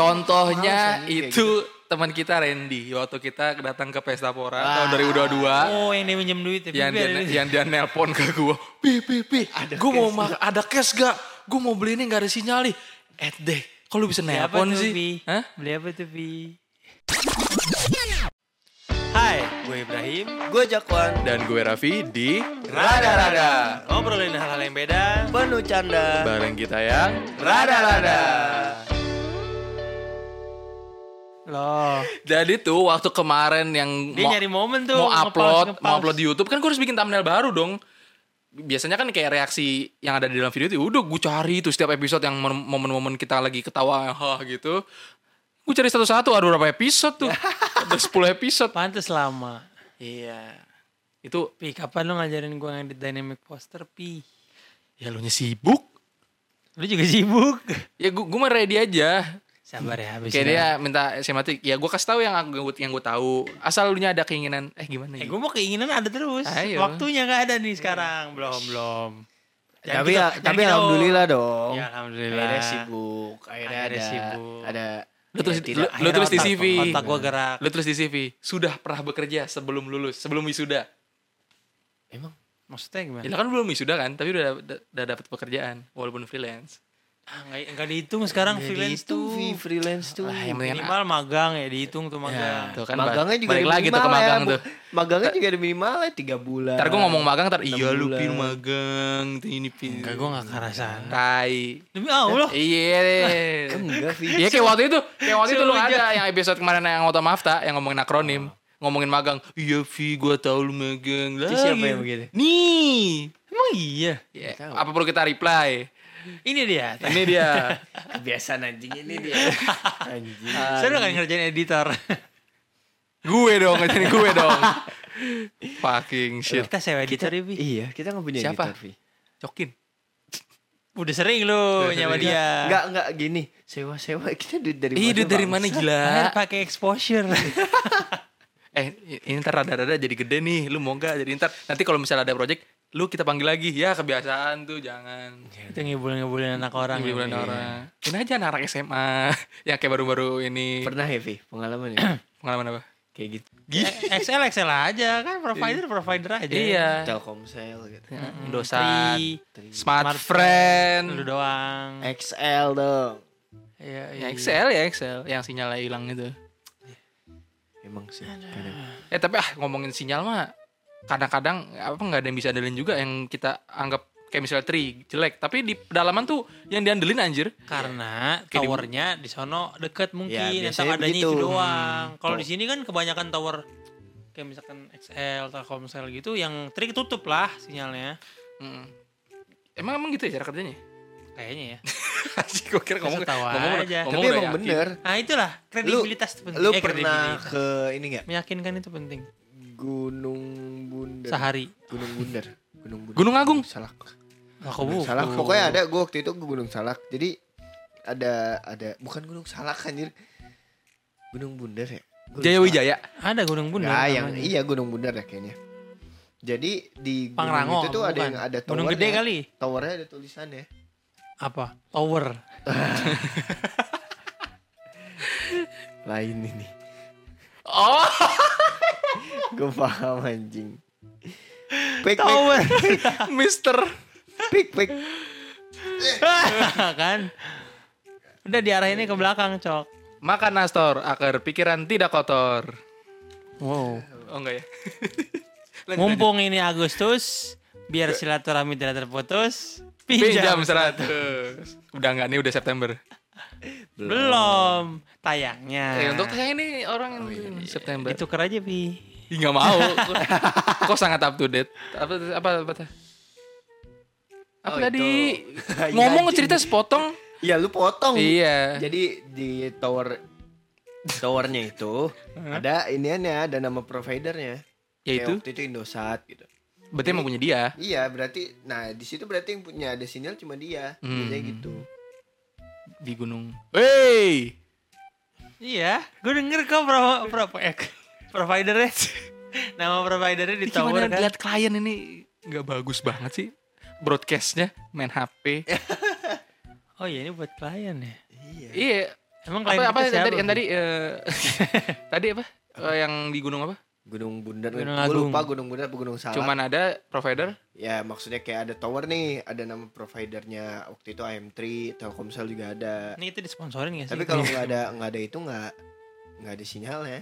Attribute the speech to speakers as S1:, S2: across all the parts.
S1: Contohnya
S2: kayak
S1: itu teman kita Randy waktu kita datang ke Pesta Pora
S2: Ah.
S1: tahun 2022
S3: Oh yang dia minjem duit ya.
S1: yang dia, yang dia nelpon ke gue, pi pi pi, gue mau mak ada cash gak? Gue mau beli ini gak ada sinyal nih. Eh deh, kok lu bisa nelpon sih?
S3: Pi?
S1: Hah?
S3: Beli apa tuh, Pi? Hai, gue Ibrahim.
S2: Gue Jakwan.
S1: Dan gue Raffi di
S2: Rada-rada.
S3: Ngobrolin hal-hal yang beda.
S2: Penuh canda.
S1: bareng kita yang
S2: Rada-rada.
S3: Loh,
S1: Jadi tuh waktu kemarin yang
S3: dia
S1: mau,
S3: nyari momen tuh.
S1: mau upload
S3: nge-pause.
S1: mau upload di YouTube kan gue harus bikin thumbnail baru dong. Biasanya kan kayak reaksi yang ada di dalam video itu udah gue cari tuh setiap episode yang momen- momen-momen kita lagi ketawa hah gitu. Gue cari satu-satu ada berapa episode tuh? ada 10 episode.
S3: Pantes lama.
S1: Iya. Itu
S3: Pi, kapan lu ngajarin gue ngedit dynamic poster, Pi?
S1: ya lu nya sibuk.
S3: Lu juga sibuk.
S1: Ya gue gue mah ready aja.
S3: Sabar ya, habis
S1: Kayak dia minta schematik. Ya gue kasih tahu yang aku yang gue tahu. Asal lu nya ada keinginan. Eh gimana
S3: Eh,
S1: ya?
S3: gue mau keinginan ada terus.
S1: Ayo.
S3: Waktunya gak ada nih sekarang. Belum, belum. Jangan
S2: Tapi
S3: gitu,
S2: ya, tapi
S3: gitu.
S2: alhamdulillah dong.
S3: Ya, alhamdulillah.
S2: Akhirnya sibuk. Akhirnya,
S3: Akhirnya
S2: ada
S3: sibuk.
S2: ada
S1: Lu tulis,
S2: ya,
S1: lu, lu tulis di CV.
S3: Otak gue gerak.
S1: Lu tulis di CV. Sudah pernah bekerja sebelum lulus, sebelum wisuda.
S2: Emang
S3: Maksudnya gimana?
S1: Ya kan belum wisuda kan, tapi udah udah, udah dapat pekerjaan walaupun freelance.
S3: Ah, nggak, nggak dihitung sekarang
S2: Ya,
S3: freelance
S2: dihitung,
S3: tuh.
S2: Vi, freelance tuh.
S1: Lah, yang
S3: Minimal magang ya dihitung tuh
S1: Ya,
S3: magang.
S1: tuh kan
S2: magangnya juga
S1: balik lagi tuh ke
S2: minimal ya,
S1: magang
S2: Bu.
S1: tuh.
S2: Magangnya juga ada minimal ya 3 bulan.
S1: Ntar gue ngomong magang ntar
S2: Enam
S1: iya lu pil magang tuh ini pil.
S3: Enggak, gue gak ke arah sana.
S1: Tai.
S3: Demi Allah.
S1: Iya.
S2: Enggak, Vi.
S1: Iya kayak waktu itu, kayak waktu itu lu ada yang episode kemarin yang auto mafta yang ngomongin akronim, ngomongin magang. Iya Vi, gue tahu lu magang. Lah,
S2: Itu siapa
S1: iya.
S2: yang begitu?
S1: Nih.
S3: Emang iya.
S1: Ya,
S2: tahu.
S1: apa perlu kita reply?
S3: Ini dia.
S1: Ini dia.
S2: Kebiasaan anjing ini dia. anjing.
S3: Saya kan ngerjain editor.
S1: gue dong, ini gue dong. Fucking shit.
S3: Kita sewa editor ya, Bi.
S2: Iya, kita nggak punya
S1: Siapa?
S2: editor, Vi.
S1: Cokin.
S3: Udah sering lu nyawa dia.
S2: Enggak, enggak gini. Sewa-sewa kita duit dari
S1: Ih, duit dari mana gila?
S3: Pakai exposure.
S1: Eh, ini ntar rada-rada jadi gede nih. Lu mau gak? Jadi ntar nanti kalau misalnya ada project, lu kita panggil lagi. Ya kebiasaan tuh, jangan.
S3: Itu ngibul-ngibulin anak orang.
S1: Panggil
S3: ya,
S1: orang. Ini aja anak-anak SMA yang kayak baru-baru ini.
S2: Pernah ya, Vi? Pengalaman ya?
S1: Pengalaman apa?
S2: Kayak gitu.
S3: Eh, XL XL aja kan provider provider aja.
S1: Iya.
S2: Telkomsel gitu.
S1: Indosat,
S3: Tri,
S1: Smart,
S3: Smart
S1: Friend.
S3: lu doang.
S2: XL dong.
S3: Iya,
S1: Ya Excel ya Excel yang sinyalnya hilang itu.
S2: Emang sih. kadang.
S1: Eh tapi ah ngomongin sinyal mah kadang-kadang apa nggak ada yang bisa andelin juga yang kita anggap kayak misalnya tri jelek tapi di pedalaman tuh yang diandelin anjir
S3: Karena
S1: Kayak di-
S3: towernya di sono deket mungkin,
S2: Ya,
S3: yang adanya itu
S2: begitu.
S3: doang. Kalau
S2: Tuh.
S3: di sini kan kebanyakan tower kayak misalkan XL, Telkomsel gitu yang trik tutup lah sinyalnya.
S1: Mm. emang emang gitu ya cara kerjanya
S3: Kayaknya ya.
S1: Asik gue kira ngomong
S3: tahu
S1: ngomong,
S3: aja.
S1: ngomong
S2: Tapi emang
S1: yakin.
S2: bener.
S3: Nah itulah kredibilitas itu penting.
S2: Lu
S3: Eh,
S2: pernah ke ini nggak?
S3: meyakinkan itu penting.
S2: Gunung Bundar.
S3: Sehari.
S2: Gunung Bundar. Gunung Bundar.
S1: Gunung Agung
S2: Salak.
S3: Aku
S2: Gunung
S3: bukan.
S2: Salak. Pokoknya ada gue waktu itu ke Gunung Salak. Jadi ada ada bukan Gunung Salak anjir. Gunung Bundar ya? Gunung
S1: Jaya. Wijaya
S3: Ada Gunung Bundar.
S2: Nggak, yang
S3: namanya.
S2: iya Gunung Bundar ya kayaknya. Jadi di gunung
S3: Pangrango.
S2: itu tuh ada
S3: bukan.
S2: yang ada
S3: Gunung
S2: towernya.
S3: gede kali.
S2: Towernya ada tulisannya.
S3: Apa? Tower.
S2: Lain ini.
S1: oh
S2: Gue paham anjing. Pik, pik,
S3: Tower.
S1: Mister
S2: pik, pik.
S3: kan? Udah diarahinnya ke belakang, Cok.
S1: makan nastor agar pikiran tidak kotor
S3: Wow.
S1: oh enggak ya Lanjut,
S3: Mumpung ini Agustus, biar silaturahmi tidak terputus,
S1: pinjam
S3: pinjam.
S1: 100 udah enggak nih udah September
S3: Belum tayangnya.
S1: eh untuk saya ini orang yang September
S3: Itu aja, Pi.
S1: Ih, nggak mau kok sangat up to date apa apa apa, apa, apa
S2: Oh,
S1: tadi
S2: itu. Iya,
S1: ngomong
S2: anjing.
S1: cerita sepotong
S2: Iya lu potong.
S1: iya
S2: Jadi di tower towernya itu ada iniannya, ada nama providernya.
S1: ya
S2: Kayak
S1: itu
S2: waktu itu Indosat gitu.
S1: berarti emang punya dia
S2: Iya, berarti nah di situ berarti yang punya ada sinyal cuma dia.
S1: Hmm.
S2: Biasanya gitu.
S1: Di gunung hey
S3: Iya, gue denger kok pro, pro, eh, providernya. Nama providernya di
S1: Ini gimana
S3: tower kan.
S1: lihat klien ini nggak bagus banget sih broadcastnya main HP
S3: Oh iya ini buat klien ya.
S2: Iya.
S1: iya
S3: Emang
S1: Apa
S3: klien
S1: apa
S3: kita
S1: yang
S3: siapa?
S1: tadi yang tadi eh, tadi apa? Eh, yang di gunung apa?
S2: Gunung Bundar.
S3: Gunung
S2: Gue
S3: Agung.
S2: lupa Gunung Bundar apa Gunung Salak.
S1: Cuman ada provider.
S2: Ya maksudnya kayak ada tower nih, ada nama providernya waktu itu AM3, Telkomsel juga ada.
S3: Ini itu disponsorin gak sih?
S2: Tapi kalau nggak ada nggak ada itu nggak nggak ada sinyalnya.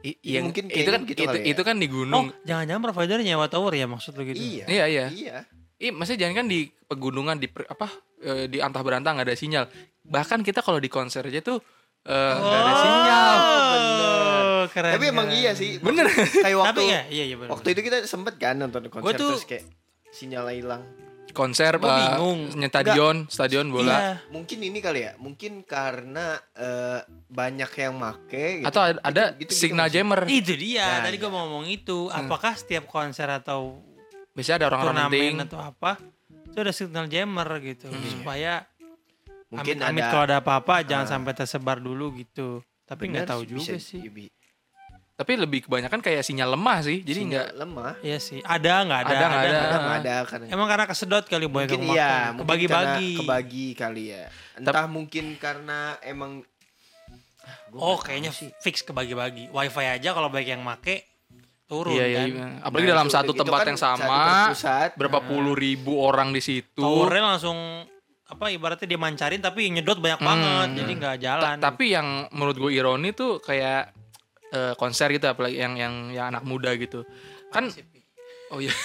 S1: I-
S2: Iya,
S1: yang-
S2: mungkin
S1: itu kan
S2: gitu
S1: itu,
S2: kali ya.
S1: itu kan di
S3: Oh,
S1: gunung.
S3: jangan-jangan provider nyewa tower ya maksud lu gitu?
S2: Iya.
S1: Iya, iya.
S2: Iya.
S1: Ih, maksudnya jangan kan di pegunungan di per- apa eh, di antah berantah nggak ada sinyal. Bahkan kita kalau di konser aja tuh eh, nggak ada sinyal.
S3: Oh, keren.
S2: Tapi emang
S3: keren.
S2: iya sih.
S1: Bener.
S2: Kayak waktu
S3: Tapi ya, iya iya benar.
S2: waktu itu kita sempet kan nonton konser
S3: Gua tuh-
S2: terus kayak sinyalnya hilang.
S1: Konser
S3: Gua
S1: eh,
S3: bingung.
S1: nya stadion, stadion bola.
S3: Iya.
S2: Mungkin ini kali ya, mungkin karena eh, banyak yang make gitu.
S1: Atau ada, ada
S2: Gitu- gitu
S1: signal
S2: maksudnya.
S1: jammer.
S3: Itu dia.
S2: Nah,
S3: Tadi
S2: iya.
S3: gua mau ngomong itu. Apakah setiap konser atau
S1: Biasanya ada orang-orang penting.
S3: atau apa itu ada signal jammer gitu supaya
S2: mungkin
S3: amit,
S2: ada
S3: kalau ada apa-apa jangan
S2: Ah.
S3: sampai tersebar dulu gitu. Tapi nggak
S2: Bener
S3: tahu juga
S2: bisa-
S3: sih.
S1: Tapi lebih kebanyakan kayak sinyal lemah sih. Jadi
S2: sinyal
S1: nggak
S2: lemah.
S3: Iya sih. Ada nggak ada?
S1: Ada, nggak ada.
S2: Ada
S3: nggak
S2: ada karena
S3: Emang karena kesedot kali boy
S2: mungkin iya, mungkin
S3: Kebagi-bagi.
S2: karena kebagi kali ya. Entah mungkin karena emang Gua
S3: Oh, kayaknya
S2: sih.
S3: fix kebagi-bagi. Wifi aja kalau baik yang make turun
S1: Iya, iya,
S3: kan.
S1: iya. Apalagi
S2: Nah,
S1: dalam satu tempat
S2: kan
S1: yang sama,
S2: terpusat.
S1: berapa puluh ribu orang di situ.
S3: Towernya langsung apa ibaratnya dia mancarin tapi nyedot banyak
S1: Hmm.
S3: banget jadi nggak jalan.
S1: Ta- tapi yang menurut gue ironi tuh kayak eh, konser gitu apalagi yang yang yang anak muda gitu. Kan oh iya.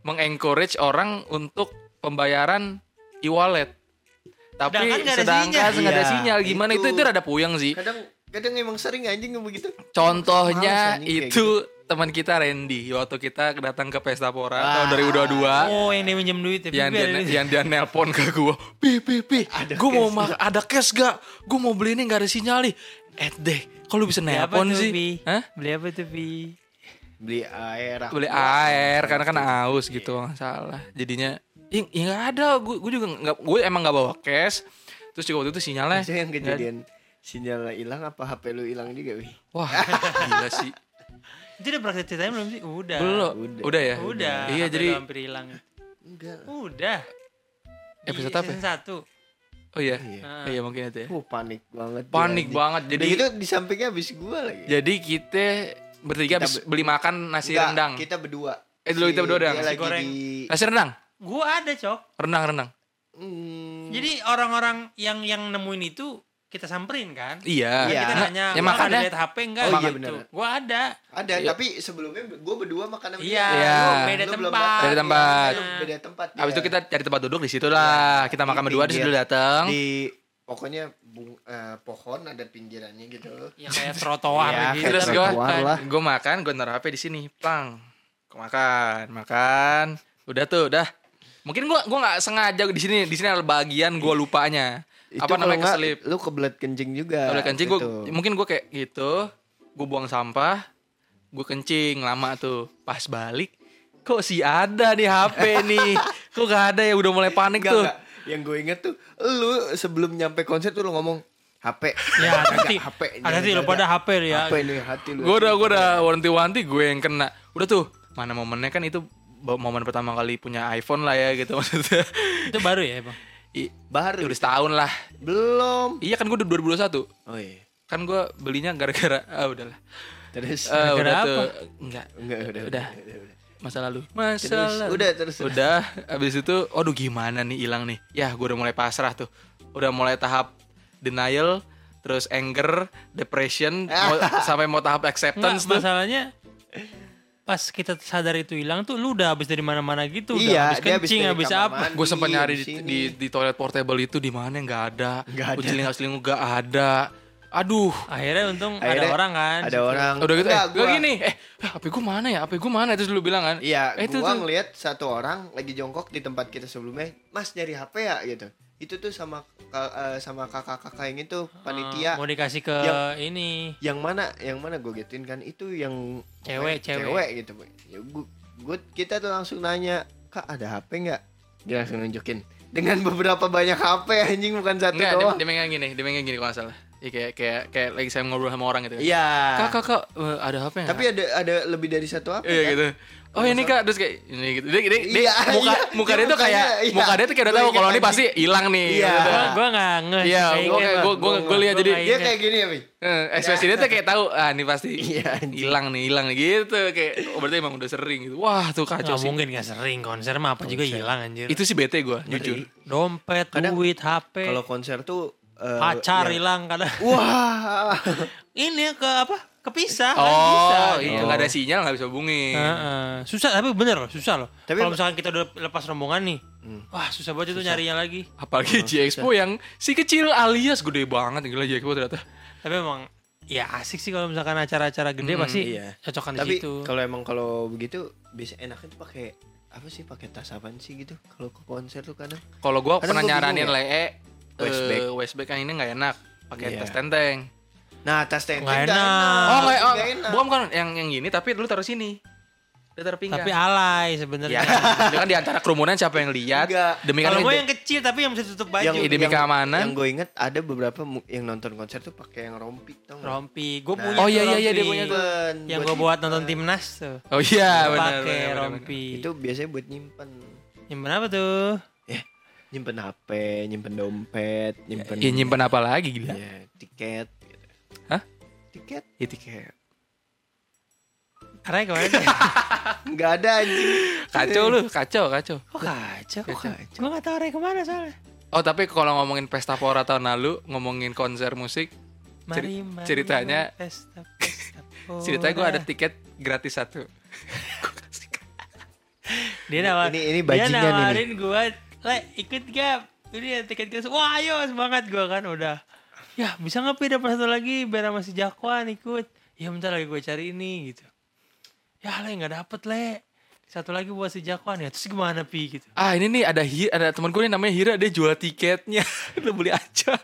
S1: Mengencourage orang untuk pembayaran e-wallet. Tapi
S3: Sedangkan nggak ada
S1: sedangkan
S3: sinyal.
S1: nggak ada
S2: Iya,
S1: sinyal gimana itu
S2: itu.
S1: itu rada puyeng sih.
S2: Kadang kadang emang sering anjing yang begitu.
S1: Contohnya
S2: Males anjing kayak
S1: itu teman kita Randy waktu kita datang ke Pesta Pora
S2: Wah.
S1: tahun 2022.
S3: oh yang dia minjem duit ya.
S1: yang dia, yang dia nelpon ke gue pi pi pi
S2: Ada
S1: gue mau ada cash gak gue mau beli ini gak ada sinyal nih eh deh kalau bisa
S3: Beli apa
S1: nelpon sih
S3: Bi?
S1: Hah?
S3: Beli apa tuh, Bi?
S2: Beli air. aku.
S1: beli air karena kan aus gitu nggak salah jadinya ya ya nggak ada gue gue juga nggak gue emang nggak bawa cash terus juga waktu itu sinyalnya
S2: Biasanya yang kejadian sinyal hilang apa HP lu hilang juga, Wi?
S1: wah gila sih
S3: Itu udah pernah ceritain belum sih? Udah.
S1: belum
S2: Udah.
S1: udah, ya
S3: Udah.
S1: iya
S3: HP
S1: jadi
S3: lu hampir hilang.
S2: Enggak.
S3: Udah.
S1: Episode
S3: Di
S1: apa ya?
S3: Season 1.
S1: Oh iya
S2: Iya.
S3: Ah.
S1: iya mungkin itu ya
S2: Uh, panik banget. dia,
S1: panik
S2: anjing.
S1: banget
S2: Jadi itu di sampingnya habis gua lagi.
S1: jadi kita bertiga
S2: Kita
S1: habis
S2: be-
S1: beli makan nasi
S2: Enggak,
S1: rendang
S2: Kita berdua.
S1: Eh, dulu kita berdua
S2: dia
S1: doang.
S3: Nasi goreng.
S2: di
S1: nasi rendang
S3: Gua ada, Cok.
S1: rendang rendang
S2: Hmm,
S3: Jadi orang-orang yang yang nemuin itu kita samperin kan?
S1: iya
S2: Iya.
S3: Kita
S1: Nah,
S3: nanya,
S1: ya
S3: "Bang,
S1: makanya
S3: ada lihat HP enggak?
S2: Oh, iya,
S3: gitu.
S2: benar.
S3: Gua ada.
S2: ada
S1: Iya.
S2: tapi sebelumnya gua berdua makan sama
S3: Iya.
S1: Iya.
S3: lu beda
S2: Lu
S3: tempat.
S1: Beda tempat.
S2: Iya, lu beda tempat.
S1: Abis
S2: dia.
S1: itu kita cari tempat duduk di situ lah. Kita makan berdua di situ datang.
S2: di pokoknya bung, eh, pohon ada pinggirannya gitu.
S3: Ya kayak trotoar
S2: Iya,
S3: gitu.
S1: Terus
S3: bukan.
S2: lah.
S1: gue makan, gue naruh HP di sini, pang. Gue makan, makan. Udah tuh, udah. Mungkin gue gua nggak sengaja di sini, di sini ada bagian gue lupanya.
S2: Itu
S1: Apa namanya
S2: nggak,
S1: keselip?
S2: Lu kebelet kencing juga.
S1: Kalau kencing gue,
S2: gitu.
S1: mungkin gue kayak gitu. Gue buang sampah, gue kencing lama tuh. Pas balik, kok sih ada nih HP nih? Kok gak ada ya? Udah mulai panik
S2: Enggak,
S1: tuh.
S2: enggak. Yang gue inget tuh, lu sebelum nyampe konser tuh lu ngomong HP.
S3: Ya,
S2: Kagak,
S3: hati.
S2: HP.
S3: Hati lu pada HP lu ya.
S2: HP nih hati lu.
S1: gue udah gue udah wanti-wanti gue yang kena udah tuh mana momennya kan itu momen pertama kali punya iPhone lah ya gitu maksudnya
S3: Itu baru ya, Bang?
S1: I,
S2: baru.
S1: udah setahun lah
S2: Belum.
S1: iya kan gue udah 2021
S2: Oh iya.
S1: kan gue belinya gara-gara ah udahlah
S2: Terus
S3: Gara-gara
S1: udah
S3: apa?
S1: tuh enggak
S2: enggak udah.
S1: udah.
S2: udah, udah.
S1: masa lalu masa
S2: Terus,
S1: lalu
S2: udah, terus,
S1: udah abis itu aduh gimana nih hilang nih ya gue udah mulai pasrah tuh udah mulai tahap denial terus anger depression mau- sampai mau tahap
S3: Enggak,
S1: acceptance tuh
S3: masalahnya pas kita sadar itu hilang tuh lu udah habis dari mana-mana gitu, udah
S2: Iya,
S3: habis kencing, habis apa.
S2: mandi.
S1: gue sempat nyari di, di, di toilet portable itu di mana? Nggak ada. Selingkuh selingkuh nggak ada. Aduh.
S3: Akhirnya untung
S2: Akhirnya
S3: ada orang kan.
S2: Ada orang.
S1: udah gitu
S2: Enggak,
S1: eh
S2: gua-
S1: gini eh HP gue mana ya? HP gue mana? Terus lu bilang kan?
S2: Iya,
S1: eh, itu
S2: gua
S1: tuh.
S2: ngeliat satu orang lagi jongkok di tempat kita sebelumnya, Mas nyari HP ya? Gitu. Itu tuh sama eh, sama kakak-kakak yang itu panitia.
S3: Mau dikasih ke
S2: Yang-
S3: ini
S2: Yang mana? Yang mana gue gituin kan itu yang
S3: Cewek, cewek.
S2: cewek gitu. Ya gua, gua kita tuh langsung nanya, "Kak, ada HP nggak?" Dia langsung nunjukin dengan beberapa banyak HP anjing bukan satu
S1: Enggak, dia,
S2: doang.
S1: dia megang gini, dia gini kalau nggak salah. Ya, kayak kayak kayak lagi saya ngobrol sama orang gitu kan.
S2: Iya.
S1: Kak, kak, kak, eh, ada apa ya?
S2: Tapi ada ada lebih dari satu apa?
S1: Iya
S2: kan?
S1: gitu. Oh ini kak, terus kayak ini gitu. Dia, dia, dia-
S2: Iya,
S1: muka
S2: iya.
S1: muka
S2: Dia
S1: dia tuh kayak
S2: mukanya, iya.
S1: muka dia tuh kayak udah tahu kalau ini pasti hilang nih.
S2: Iya.
S1: gitu.
S3: Gua, gua gak nge.
S1: Iya,
S3: Kayak
S1: gua kayak gua gua gua lihat jadi
S3: nggak
S2: Dia kayak gini ya,
S1: eh, ekspresi dia tuh kayak tahu ah ini pasti
S2: Iya,
S1: hilang nih, hilang gitu kayak oh, berarti emang udah sering gitu. Wah, tuh kacau
S3: Nggak
S1: sih.
S3: mungkin gak sering konser mah apa juga hilang anjir.
S1: Itu sih bete gua, jujur.
S3: dompet,
S2: Kadang-
S3: duit, HP,
S2: Kalau konser tuh eh,
S3: pacar
S2: ya-
S3: hilang kadang.
S2: Wah.
S3: Ini ke apa? Kepisah kan
S1: Oh,
S3: bisa.
S1: iya
S3: gitu.
S1: nggak ada sinyal nggak bisa hubungin.
S3: Heeh. Susah tapi bener loh, susah loh.
S2: Tapi-
S3: Kalau misalkan kita udah lepas rombongan nih, wah susah banget itu nyarinya lagi.
S1: Apalagi G Expo yang si kecil alias gede banget gila G Expo ternyata.
S3: Tapi emang ya asik sih kalau misalkan acara-acara gede
S1: Hmm,
S3: pasti
S2: iya.
S3: cocokan di
S2: Tapi
S3: situ.
S2: kalau emang kalau begitu bisa enaknya tuh pakai apa sih pakai tas apaan sih gitu kalau ke konser tuh kadang
S1: Kalau gua
S2: Kadang
S1: pernah
S2: gua
S1: nyaranin
S2: bingung
S1: lee
S2: Westback.
S1: eh, Westback yang ini nggak enak pakai
S2: Iya.
S1: tas tenteng.
S2: Nah tas tenteng
S3: Nggak
S2: nggak
S3: enak.
S1: Oh, nggak oh,
S2: enak.
S1: bukan bukan yang yang gini tapi dulu taruh sini. Dia taruh pinggang.
S3: Tapi alay sebenarnya.
S1: ya, kan di antara kerumunan siapa yang lihat?
S2: Enggak.
S1: Demi
S3: Kalau
S1: kan
S3: gue yang kecil tapi yang bisa tutup baju.
S2: yang
S1: demi keamanan.
S2: yang gue inget ada beberapa yang nonton konser tuh pakai yang rompi tau nggak?
S3: rompi. Gue
S2: Nah.
S3: punya
S1: Oh, iya, iya, iya, dia punya tuh.
S3: Yang gue
S2: buat
S3: nonton timnas tuh.
S1: Oh iya, benar.
S3: pakai rompi.
S2: itu biasanya buat nyimpen
S3: Nyimpen apa tuh?
S2: nyimpen HP nyimpen dompet nyimpen
S1: Ya nyimpen apa lagi gila?
S2: ya, tiket? Tiket
S1: Ya, tiket.
S3: Karena kemarin
S2: nggak ada anjing
S1: Kacau lu, kacau, kacau.
S3: Kok kacau?
S2: Kok kacau?
S3: Gue gak tau Ray ke mana soalnya.
S1: Oh tapi kalau ngomongin pesta pora tahun lalu, ngomongin konser musik,
S3: Mari,
S1: Ceri-
S3: mari,
S1: ceritanya-
S3: mari, pesta, pesta pora.
S1: ceritanya gue ada tiket gratis satu.
S3: Dia nawar,
S2: Ini- ini
S3: dia nawarin gue, le ikut gak? Ini ya tiket gratis. Wah ayo semangat gue kan udah. Ya bisa nggak Pi dapat satu lagi biar sama si Jakwan ikut. Ya bentar lagi gue cari ini gitu. Ya le nggak dapet le. Satu lagi buat si Jakwan ya. Terus gimana Pi gitu.
S1: Ah ini nih ada Hi- ada teman gue nih namanya Hira dia jual tiketnya, lu beli aja.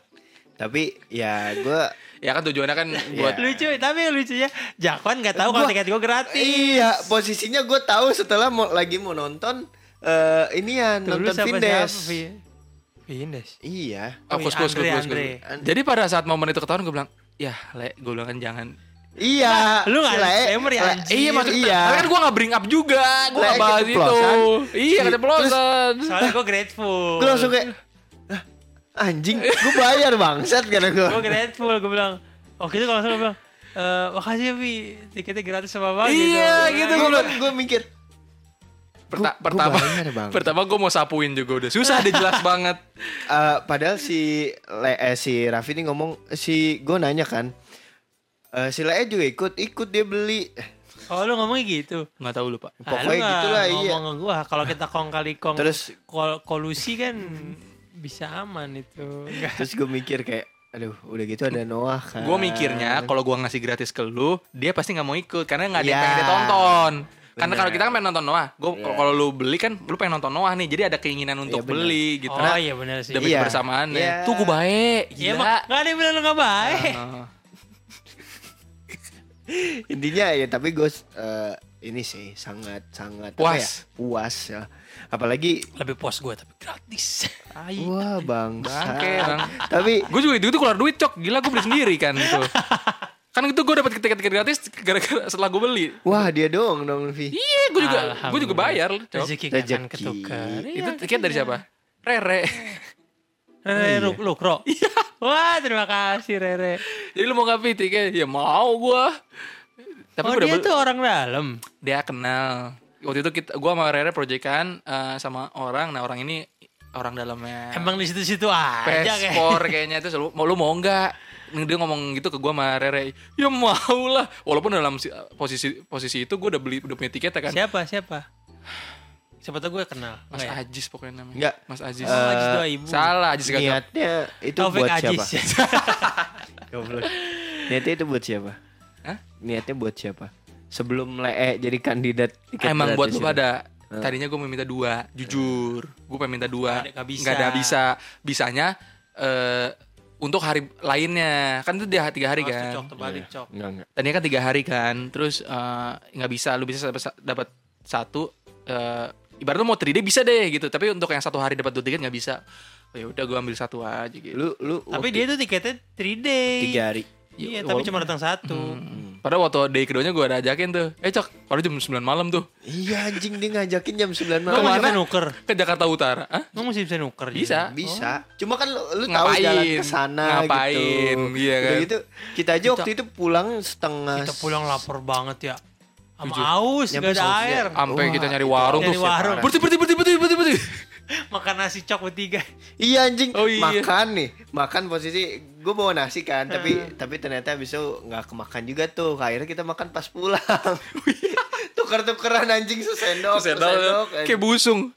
S2: tapi ya gue
S1: Ya kan tujuannya kan buat
S3: Lucu tapi lucunya Jakwan nggak tahu kalau tiket gue gratis.
S2: iya posisinya gue tahu setelah mau lagi mau nonton eh ini ya
S3: Tuh,
S2: nonton Vindes
S3: Vindes.
S2: iya
S1: Oh, kus, kus, kus,
S3: Andre,
S1: kus, kus.
S3: Andre.
S1: Jadi pada saat momen itu ketahuan gue bilang, ya le, gue bilang kan jangan.
S2: iya
S3: Lu nggak disclaimer ya, anjing.
S1: Iya maksudnya,
S2: iya
S1: tapi kan gue gak bring up juga, gue
S2: Le,
S1: gak bahas itu. Iya
S2: Si-
S1: keceplosan.
S3: Soalnya gue grateful.
S2: gue langsung kayak "Hah, anjing gue bayar bangsat karena gue
S3: gue grateful gue bilang oh gitu kalau gue bilang eh makasih ya Bi tiketnya gratis sama bang
S1: Iya, gitu.
S2: gue
S1: bilang.
S2: gue mikir
S1: Perta-
S2: Gua- gua
S1: pertama,
S2: Bang.
S1: pertama gue mau sapuin juga udah susah, dia jelas banget.
S2: Eh, padahal si Le, eh, si Raffi ini ngomong si gue nanya kan eh, si Lea juga ikut ikut dia beli
S3: oh lu ngomongnya gitu
S1: Gak tahu lu pak.
S3: Ah,
S2: Pokoknya
S3: lu nggak
S2: gitulah, iya.
S3: ngomong ke gue kalau kita kong kali kong
S2: Terus-
S3: kol- kolusi kan bisa aman itu Nggak.
S2: terus gue mikir kayak aduh udah gitu ada Noah kan
S1: Gue mikirnya kalau gue ngasih gratis ke lu, dia pasti nggak mau ikut karena nggak ada yang
S2: Iya.
S1: pengen dia tonton. Karena kalau kita kan pengen nonton Noah, gue
S2: Iya.
S1: kalau lu beli kan lu pengen nonton Noah nih, jadi ada keinginan untuk
S2: Iya, bener.
S1: beli gitu.
S3: oh iya benar sih
S1: Demi
S2: Iya.
S1: kebersamaannya.
S2: Iya.
S1: Tuh gue baik,
S3: Iya
S1: gila.
S3: emang nggak ada yang bilang lu nggak baik
S1: Nah,
S2: intinya ya tapi gue eh, ini sih sangat sangat
S1: Puas.
S2: ya? puas ya apalagi
S3: lebih puas gue tapi gratis
S2: wah bang
S1: Bangke, Bang.
S2: tapi
S1: gue juga itu tuh keluar duit cok, gila gue beli sendiri kan itu. kan itu gue dapat tiket-tiket gratis gara-gara setelah gue beli.
S2: wah dia doang dong Vi
S1: Iya, gue juga gue juga bayar,
S3: rezeki
S2: Rezeki.
S3: ketukar
S1: Itu tiket dari siapa? Rere.
S3: Rere Luk- Lukro wah terima kasih Rere
S1: Jadi lu mau ngapain tiket? Ya mau gua. Tapi
S3: oh dia tuh orang dalam
S1: dia kenal. Waktu itu kita gua sama Rere proyekan eh, sama orang. Nah, orang ini orang dalamnya.
S3: emang di situ-situ aja kayak
S1: kayaknya itu selalu mau lu mau enggak? Dia ngomong gitu ke gua sama Rere. Ya mau lah. Walaupun dalam si- posisi posisi itu gua udah beli udah punya tiket ya kan.
S3: Siapa siapa? Siapa tau gue kenal.
S1: Mas
S3: Enggak ya?
S1: Ajis pokoknya namanya.
S2: Enggak.
S1: Mas Ajis.
S3: Oh, Ajis doa ibu.
S1: Salah Ajis gagap.
S2: niatnya itu
S3: Taufik
S2: buat
S3: Ajis.
S2: siapa Goblok. niatnya itu buat siapa
S1: Hah?
S2: niatnya buat siapa sebelum Lee jadi kandidat tiket
S1: Emang buat lu pada. Tadinya gue mau minta dua, jujur. Gue pengen minta dua.
S3: Nggak ada- nggak bisa.
S1: Nggak ada bisa. Bisanya eh untuk hari lainnya. Kan itu dia tiga hari
S3: Oh,
S1: kan.
S3: Cok, terbalik cok.
S2: Enggak, enggak.
S1: Tadinya kan tiga hari kan. Terus eh, nggak bisa. Lu bisa dapat dapat satu. eh ibarat lu mau 3D bisa deh gitu. Tapi untuk yang satu hari dapat dua tiket nggak bisa. oh, ya udah gue ambil satu aja gitu
S2: Lu lu
S3: Tapi
S2: waktu
S3: dia tuh tiketnya 3 day.
S2: tiga hari.
S3: Iya,
S1: Ya,
S3: tapi cuma datang satu.
S1: Hmm. Padahal waktu day keduanya gue ada ajakin tuh Eh cok, baru jam 9 malam tuh
S2: Iya anjing dia ngajakin jam 9
S3: Lo
S2: malam.
S3: Ke
S1: mana?
S3: bisa nuker.
S1: Ke Jakarta Utara Hah?
S3: Lo masih bisa nuker.
S1: Bisa
S2: Bisa. Cuma kan lu, lu tahu
S1: Ngapain?
S2: jalan ke sana
S1: Ngapain?
S2: gitu.
S1: Iya kan?
S2: Udah gitu kita aja waktu itu pulang setengah
S3: Kita pulang lapar banget ya. Sama
S1: Jujur.
S3: aus,
S2: Nyampe
S3: gak ada air.
S1: Sampai
S2: Wah,
S1: kita nyari
S2: itu
S1: warung
S3: Nyari
S1: tuh
S3: warung.
S1: Berhenti, berhenti, berhenti, berhenti, berhenti, berhenti
S3: Makan nasi cok bertiga.
S2: Iya anjing.
S1: Oh, iya.
S2: makan nih. Makan posisi gue bawa nasi kan tapi tapi ternyata abis itu nggak kemakan juga tuh. Akhirnya kita makan pas pulang. Tukar tukeran anjing sesendok sesendok, anjing.
S1: kayak busung.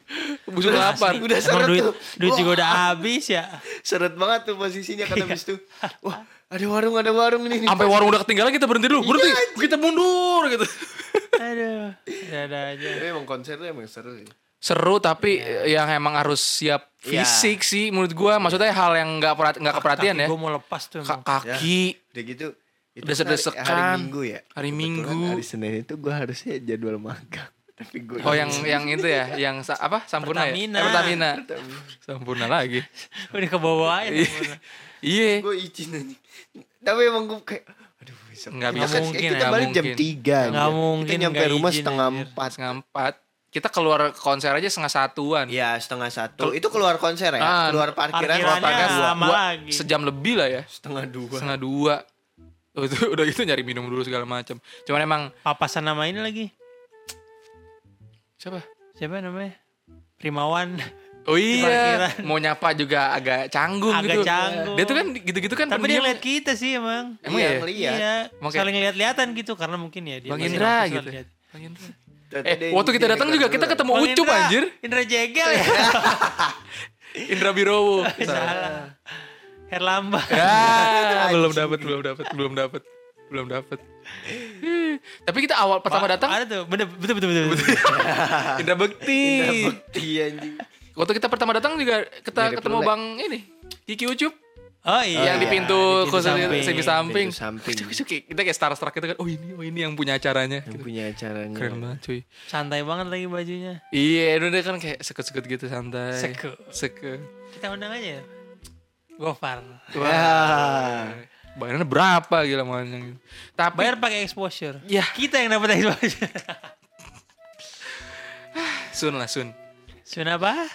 S1: Busung lapar.
S2: udah seret
S3: duit,
S2: tuh.
S3: duit juga udah habis ya.
S2: seret banget tuh posisinya kan abis itu wah ada warung ada warung nih, nih.
S1: Sampai warung udah ketinggalan kita berhenti dulu. Berhenti,
S2: Iya,
S1: kita mundur gitu.
S3: Aduh, ada aja.
S2: tapi emang konser tuh emang seru sih
S1: Seru tapi yang emang harus siap
S2: Iya.
S1: fisik sih menurut gua. Maksudnya hal yang nggak perhati- nggak keperhatian ya.
S3: Gue mau lepas tuh
S1: Ka-
S3: emang.
S1: Kaki.
S2: Udah gitu itu
S1: Udah
S2: kan hari- hari minggu ya.
S1: Hari
S2: Kebetulan
S1: Minggu.
S2: hari senin itu gue harusnya jadwal magang. Tapi gue
S1: Oh yang yang itu ya Yang sa- apa? Sampurna
S3: Pertamina.
S1: ya Eh, Pertamina. Sampurna lagi.
S3: Udah ke bawah aja.
S1: Iya.
S2: Gue izin aja. Tapi emang gue kayak aduh besok
S1: Nggak bisa.
S2: kan-
S3: Mungkin,
S2: kita balik jam
S1: mungkin.
S2: tiga
S3: Nggak mungkin,
S2: kita nyampe rumah setengah empat.
S1: Setengah empat Kita keluar konser aja setengah satuan
S2: ya setengah satu itu keluar konser ya
S1: Ah,
S2: keluar parkiran
S3: parkirannya
S2: keluar parkiran dua,
S3: lama
S1: Dua-
S3: lagi.
S1: Sejam lebih lah ya
S2: setengah dua
S1: Setengah dua Oh, itu udah gitu nyari minum dulu segala macam. Cuman emang
S3: Papasan nama ini lagi.
S1: siapa?
S3: Siapa namanya? Primawan.
S1: Oh iya, mau nyapa juga agak canggung
S3: Agak
S1: gitu.
S3: canggung.
S1: Dia tuh kan gitu-gitu kan
S3: Tapi dia ngeliat kita sih emang.
S1: Emang
S2: iya
S1: ya?
S2: ngeliat
S3: Iya, saling lihat-lihatan gitu karena mungkin ya dia
S1: Bang Indra gitu. Bang Indra. Eh, waktu kita datang juga kita ketemu
S3: Bang
S1: Ucup
S3: Indra,
S1: anjir.
S3: Indra Jegel ya.
S1: Indra Birowo.
S3: Salah. Herlamba.
S1: Ya, belum dapat, belum dapat, belum dapat. Belum dapat. Tapi kita awal pertama datang
S3: Ada tuh, bener, betul betul betul. betul.
S1: Indra Bekti.
S2: iya anjing
S1: Waktu kita pertama datang juga kita
S2: Mirip
S1: ketemu. Bang ini Kiki Ucup
S3: Oh iya.
S1: yang di
S2: iya,
S1: pintu
S3: di pintu
S1: khusus
S3: samping.
S1: semi samping.
S2: Pintu samping.
S1: Kayak- Kita kayak starstruck gitu kan. Oh ini, oh ini yang punya acaranya.
S2: yang
S1: Gitu.
S2: punya acaranya
S1: Keren banget cuy.
S3: Santai banget lagi bajunya.
S1: Iya, udah kan kayak sekut-sekut gitu santai.
S3: Seku.
S1: Seke.
S3: Kita undang aja. ya. Gofar.
S2: Wah.
S1: Bayarannya berapa gila makanya. Tapi
S3: Bayar pakai exposure.
S1: ya
S3: Kita yang dapat exposure.
S1: Sun lah Sun.
S3: Sun apa?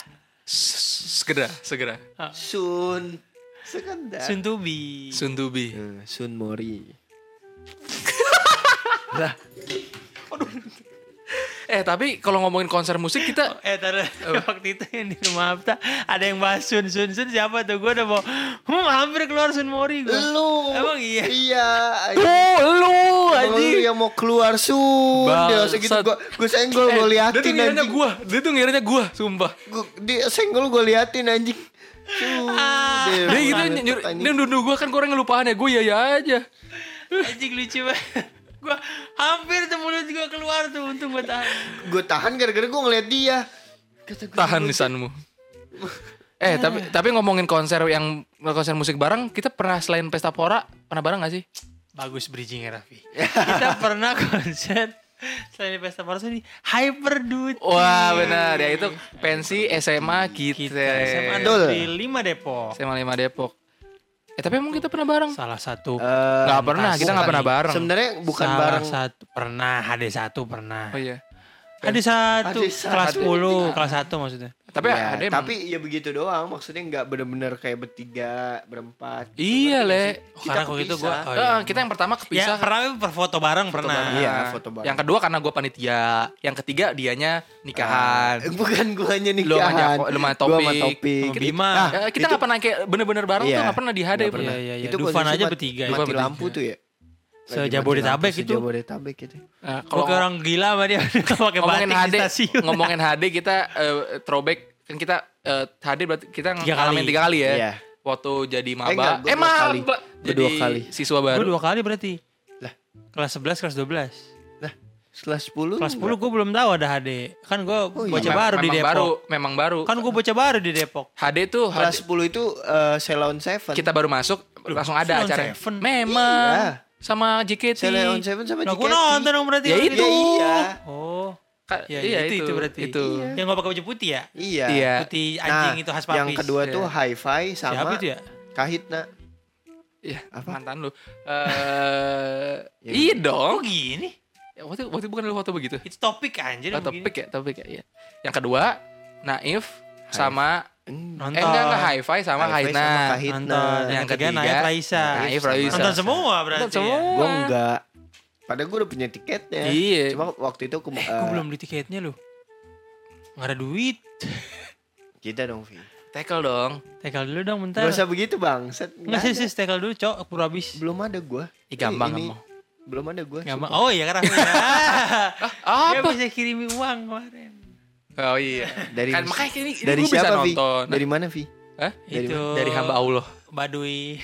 S1: S- Segera, segera.
S2: Sun sekedar
S3: Sun Tubi.
S1: Sun Tubi.
S2: Eh, Sun Mori
S1: Eh tapi kalau ngomongin konser musik kita
S3: Eh tadi waktu itu yang di rumah Abta ada yang bahas Sun. Sun Sun siapa tuh? Gue udah mau hmm, hampir keluar Sun Mori gue.
S2: lu.
S3: Emang iya.
S2: iya.
S1: Oh, lu
S2: Emang lu yang mau keluar sun dia segitu gua gua senggol
S1: Eh,
S2: gua
S1: dia tuh
S2: liatin
S1: ngiranya gua, dia tuh ngiranya gua, sumpah.
S2: Gua- dia senggol gua liatin anjing
S3: Ah.
S2: dia
S1: gitu nyur, dia nuduh gua kan gua orang ngelupaan ya, gua ya ya aja.
S3: Anjing lucu banget. Gue hampir tuh mulut gue keluar tuh untung gue tahan.
S2: gua tahan gara-gara gua ngeliat dia Kata gua,
S1: Tahan lisanmu. Eh tapi tapi ngomongin konser yang konser musik bareng, kita pernah selain pesta pora pernah bareng gak sih?
S3: Bagus bridging ya Raffi. Kita pernah konser selain di pesta parasol di Hyper Duty.
S1: Wah benar ya itu pensi SMA kita.
S3: Kita SMA di 5 Depok.
S1: SMA 5 Depok. Eh tapi emang kita pernah bareng?
S3: Salah satu.
S2: Eh,
S1: Gak pernah, kita gak pernah bareng.
S2: sebenarnya bukan
S3: salah
S2: bareng
S3: satu pernah HD1 pernah.
S1: Oh iya.
S3: HD1
S2: HD1.
S3: kelas 10, kelas 1 maksudnya.
S1: Tapi
S2: Ya,
S1: ada emang-
S2: tapi ya begitu doang maksudnya nggak bener-bener kayak bertiga berempat
S1: Iya, Le.
S3: Oh, karena kok itu gua oh,
S1: Eh,
S3: iya.
S1: kita yang pertama
S3: Ya,
S1: kepisah.
S3: pernah berfoto bareng pernah.
S2: bareng. Iya, foto bareng.
S1: Yang kedua karena gue panitia. Yang ketiga dianya nikahan.
S2: Eh, bukan guanya
S1: Lu sama
S2: nikahan
S1: lu sama
S2: Gua sama
S1: Topik.
S2: topik
S3: Sama Bima.
S2: Ah,
S1: Eh, kita
S2: itu-
S1: nggak pernah kayak bener-bener bareng
S2: Iya.
S1: tuh nggak pernah di HD.
S2: Nggak
S1: bro.
S2: pernah.
S3: Iya, iya, iya.
S2: itu
S3: Dufan aja bertiga ya.
S2: mati lampu tuh ya
S3: Sejabodetabek itu.
S2: Sejabodetabek itu
S1: Nah,
S3: Gue kayak orang gila sama dia pakai
S1: ngomongin
S3: batik
S1: HD,
S3: di stasiun.
S1: ngomongin HD kita eh, throwback kan kita eh, HD berarti kita
S3: Tiga
S1: ngalamin
S3: kali.
S1: tiga kali ya.
S2: Iya.
S1: Waktu jadi maba. Eh,
S2: dua kali.
S1: maba. Jadi
S2: dua kali.
S1: siswa
S3: Gue
S1: baru.
S3: dua kali berarti.
S2: Lah.
S3: Kelas 11, kelas 12.
S2: lah setelah 10
S3: Kelas 10 gue belum tahu ada HD. Kan gue
S2: Oh, iya.
S3: bocah
S1: Memang-
S3: baru di
S1: memang
S3: Depok.
S1: baru, memang baru.
S3: Kan gue bocah baru di Depok.
S1: HD tuh
S2: kelas
S1: HD
S2: 10 itu uh, Ceylon Seven
S1: kita baru masuk langsung ada acara. Memang
S2: Iya.
S1: Sama JKT.
S2: Ceylon Seven sama
S3: Nah,
S2: JKT
S3: nonton dong berarti.
S1: Ya
S3: berarti.
S1: itu.
S2: Ya iya
S3: Oh.
S1: Ka-
S3: Ya,
S1: iya,
S3: itu,
S1: itu,
S3: itu berarti.
S1: Itu.
S3: Yang gak pakai baju putih ya?
S2: Iya.
S1: Iya.
S3: Putih anjing itu khas papis.
S2: Yang kedua
S1: Iya.
S2: tuh hi-fi sama
S3: Siapa itu ya?
S2: kahitna.
S1: Iya,
S2: Apa?
S1: mantan lu. Eh,
S2: Yang-
S1: iya dong.
S3: gini?
S1: Ya, waktu waktu bukan lu foto begitu.
S3: Itu topik anjir
S1: Oh,
S3: begini.
S1: topik ya, topik ya. Iya. Yang kedua, Naif sama
S2: Hmm.
S3: Nonton.
S1: eh enggak enggak hi-fi sama
S2: sama Kahitna.
S3: Nonton.
S1: Yang
S3: Yang ketiga
S1: ketiga,
S3: Naif Raisa.
S1: Naif Raisa.
S3: Nonton semua berarti.
S1: Nonton semua.
S3: Ya.
S2: Gue enggak. Padahal gue udah punya tiketnya.
S1: Iya.
S2: Cuma waktu itu aku,
S3: Eh,
S2: eh,
S3: gue belum beli tiketnya loh. Gak ada duit.
S2: Kita dong, Vi.
S1: Tackle dong.
S3: Tekel dulu dong bentar.
S2: Gak usah begitu, Bang. Set,
S3: Nggak sih sih tekel dulu cok. Aku habis.
S2: Belum ada gue.
S1: Ih, gampang
S2: ini,
S1: kamu.
S2: Belum ada gue.
S3: Gampang. Oh iya karena ya. Dia
S1: Apa?
S3: bisa kirim uang kemarin.
S1: Oh iya.
S2: Dari
S1: kan makanya ini, ini
S2: dari
S1: gua bisa
S2: siapa, Vi?
S1: nonton.
S2: Dari mana, Vi?
S1: Hah?
S2: Dari
S3: itu
S1: Dari hamba Allah.
S3: Baduy.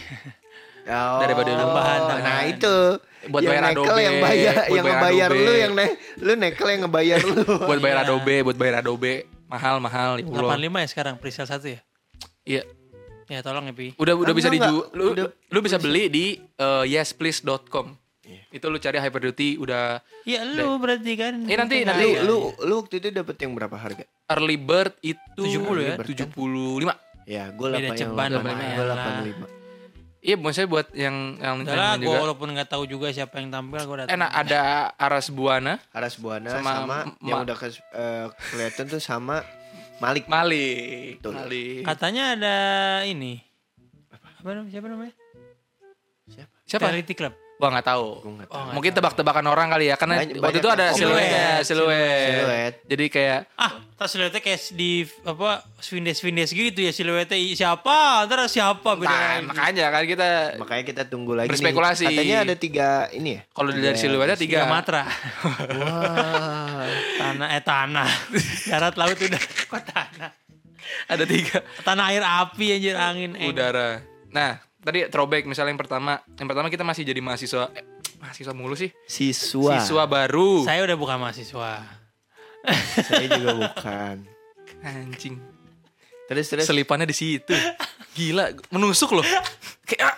S2: Oh,
S1: Daripada lu.
S3: Tambahan,
S2: Nah,
S3: tambahan.
S2: itu.
S1: Buat
S2: yang
S1: bayar
S2: nekel
S1: Adobe,
S2: yang bayar,
S1: buat
S2: yang
S1: bayar
S2: ngebayar
S1: Adobe.
S2: lu yang ne, lu nekel yang ngebayar lu.
S1: buat bayar
S3: iya.
S1: Adobe, buat bayar Adobe. Mahal, mahal. Allah.
S3: 85 ya sekarang presale satu ya?
S1: Iya.
S3: Ya tolong ya Pi.
S1: Udah udah
S2: Ah,
S1: bisa dijual. Lu,
S2: udah-
S1: lu bisa beli di uh, yesplease.com.
S2: Iya.
S1: Itu lu cari Hyper Duty udah
S3: Ya lu berarti kan.
S1: Eh, nanti-
S3: Itu
S1: nanti
S2: Lu,
S3: ada.
S2: lu lu waktu itu dapet yang berapa harga?
S1: early bird itu
S3: 70 ya?
S1: 75.
S2: Ya, gue
S3: Beda
S2: 8 yang
S3: ceban
S2: Gue
S3: lah.
S2: 85.
S1: Iya, maksudnya buat yang yang
S3: Udah gue
S1: juga.
S3: walaupun nggak tahu juga siapa yang tampil, gue datang.
S1: Enak ada Aras Buana,
S2: Aras Buana
S1: Sama
S2: sama,
S1: Ma-
S2: yang udah kes, eh, kelihatan tuh sama Malik.
S1: Malik,
S2: Betul.
S1: Malik.
S3: Katanya ada ini. Apa namanya? Siapa namanya?
S2: Siapa?
S1: Siapa?
S3: Charity Club.
S1: Gua nggak tahu.
S3: Oh,
S2: tahu.
S3: nggak
S1: Mungkin tebak-tebakan orang kali ya, karena
S2: Banyak-
S1: waktu itu ada siluetnya,
S3: siluet.
S1: siluet.
S2: Siluet.
S1: Jadi kayak
S3: Ah, tas siluetnya kayak di apa Swindes Swindes gitu ya siluetnya siapa? Ntar siapa beda
S1: nah,
S3: lagi.
S1: makanya kan kita
S2: Makanya kita tunggu lagi
S1: Berspekulasi.
S2: nih. Katanya ada tiga ini ya?
S1: kalau dari siluetnya
S3: Tiga
S1: tiga.
S3: matra.
S2: Wah.
S3: tanah eh tanah. Darat laut udah kok tanah.
S1: Ada tiga.
S3: Tanah air api anjir angin.
S1: Udara. Nah, tadi throwback misalnya yang pertama. Yang pertama kita masih jadi mahasiswa eh, mahasiswa mulu sih.
S2: Siswa.
S1: Siswa baru.
S3: Saya udah bukan mahasiswa.
S2: Saya juga bukan.
S1: Anjing.
S2: Terus terus.
S1: Selipannya di situ. Gila, menusuk loh. Kayak ah,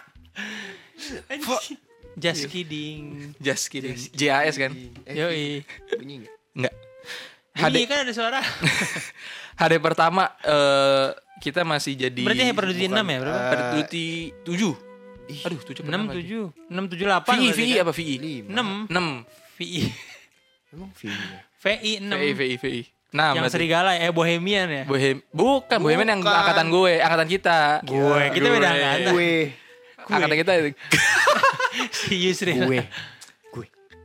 S3: Just kidding.
S1: just kidding. JAS kan?
S3: Yoi.
S2: bunyi nggak?
S1: HD
S3: kan ada suara.
S1: HD pertama eh kita masih jadi
S3: Berarti Hyper Duty 6 ya berapa?
S1: Hyper Duty 7. Aduh, 7
S3: 6 7 6 7 8
S1: VI, VI apa VI?
S2: Lima.
S3: 6
S1: 6.
S3: VI
S2: Emang film ya?
S3: VI 6
S1: VI, VI, VI. Nah,
S3: yang
S1: berarti-
S3: serigala eh Bohemian ya
S1: Bohem bukan, Bohemian yang
S2: Bukan.
S1: angkatan gue, angkatan kita.
S3: gue kita beda angkatan
S2: Gue.
S1: Angkatan kita
S3: si Yusri
S2: Gue.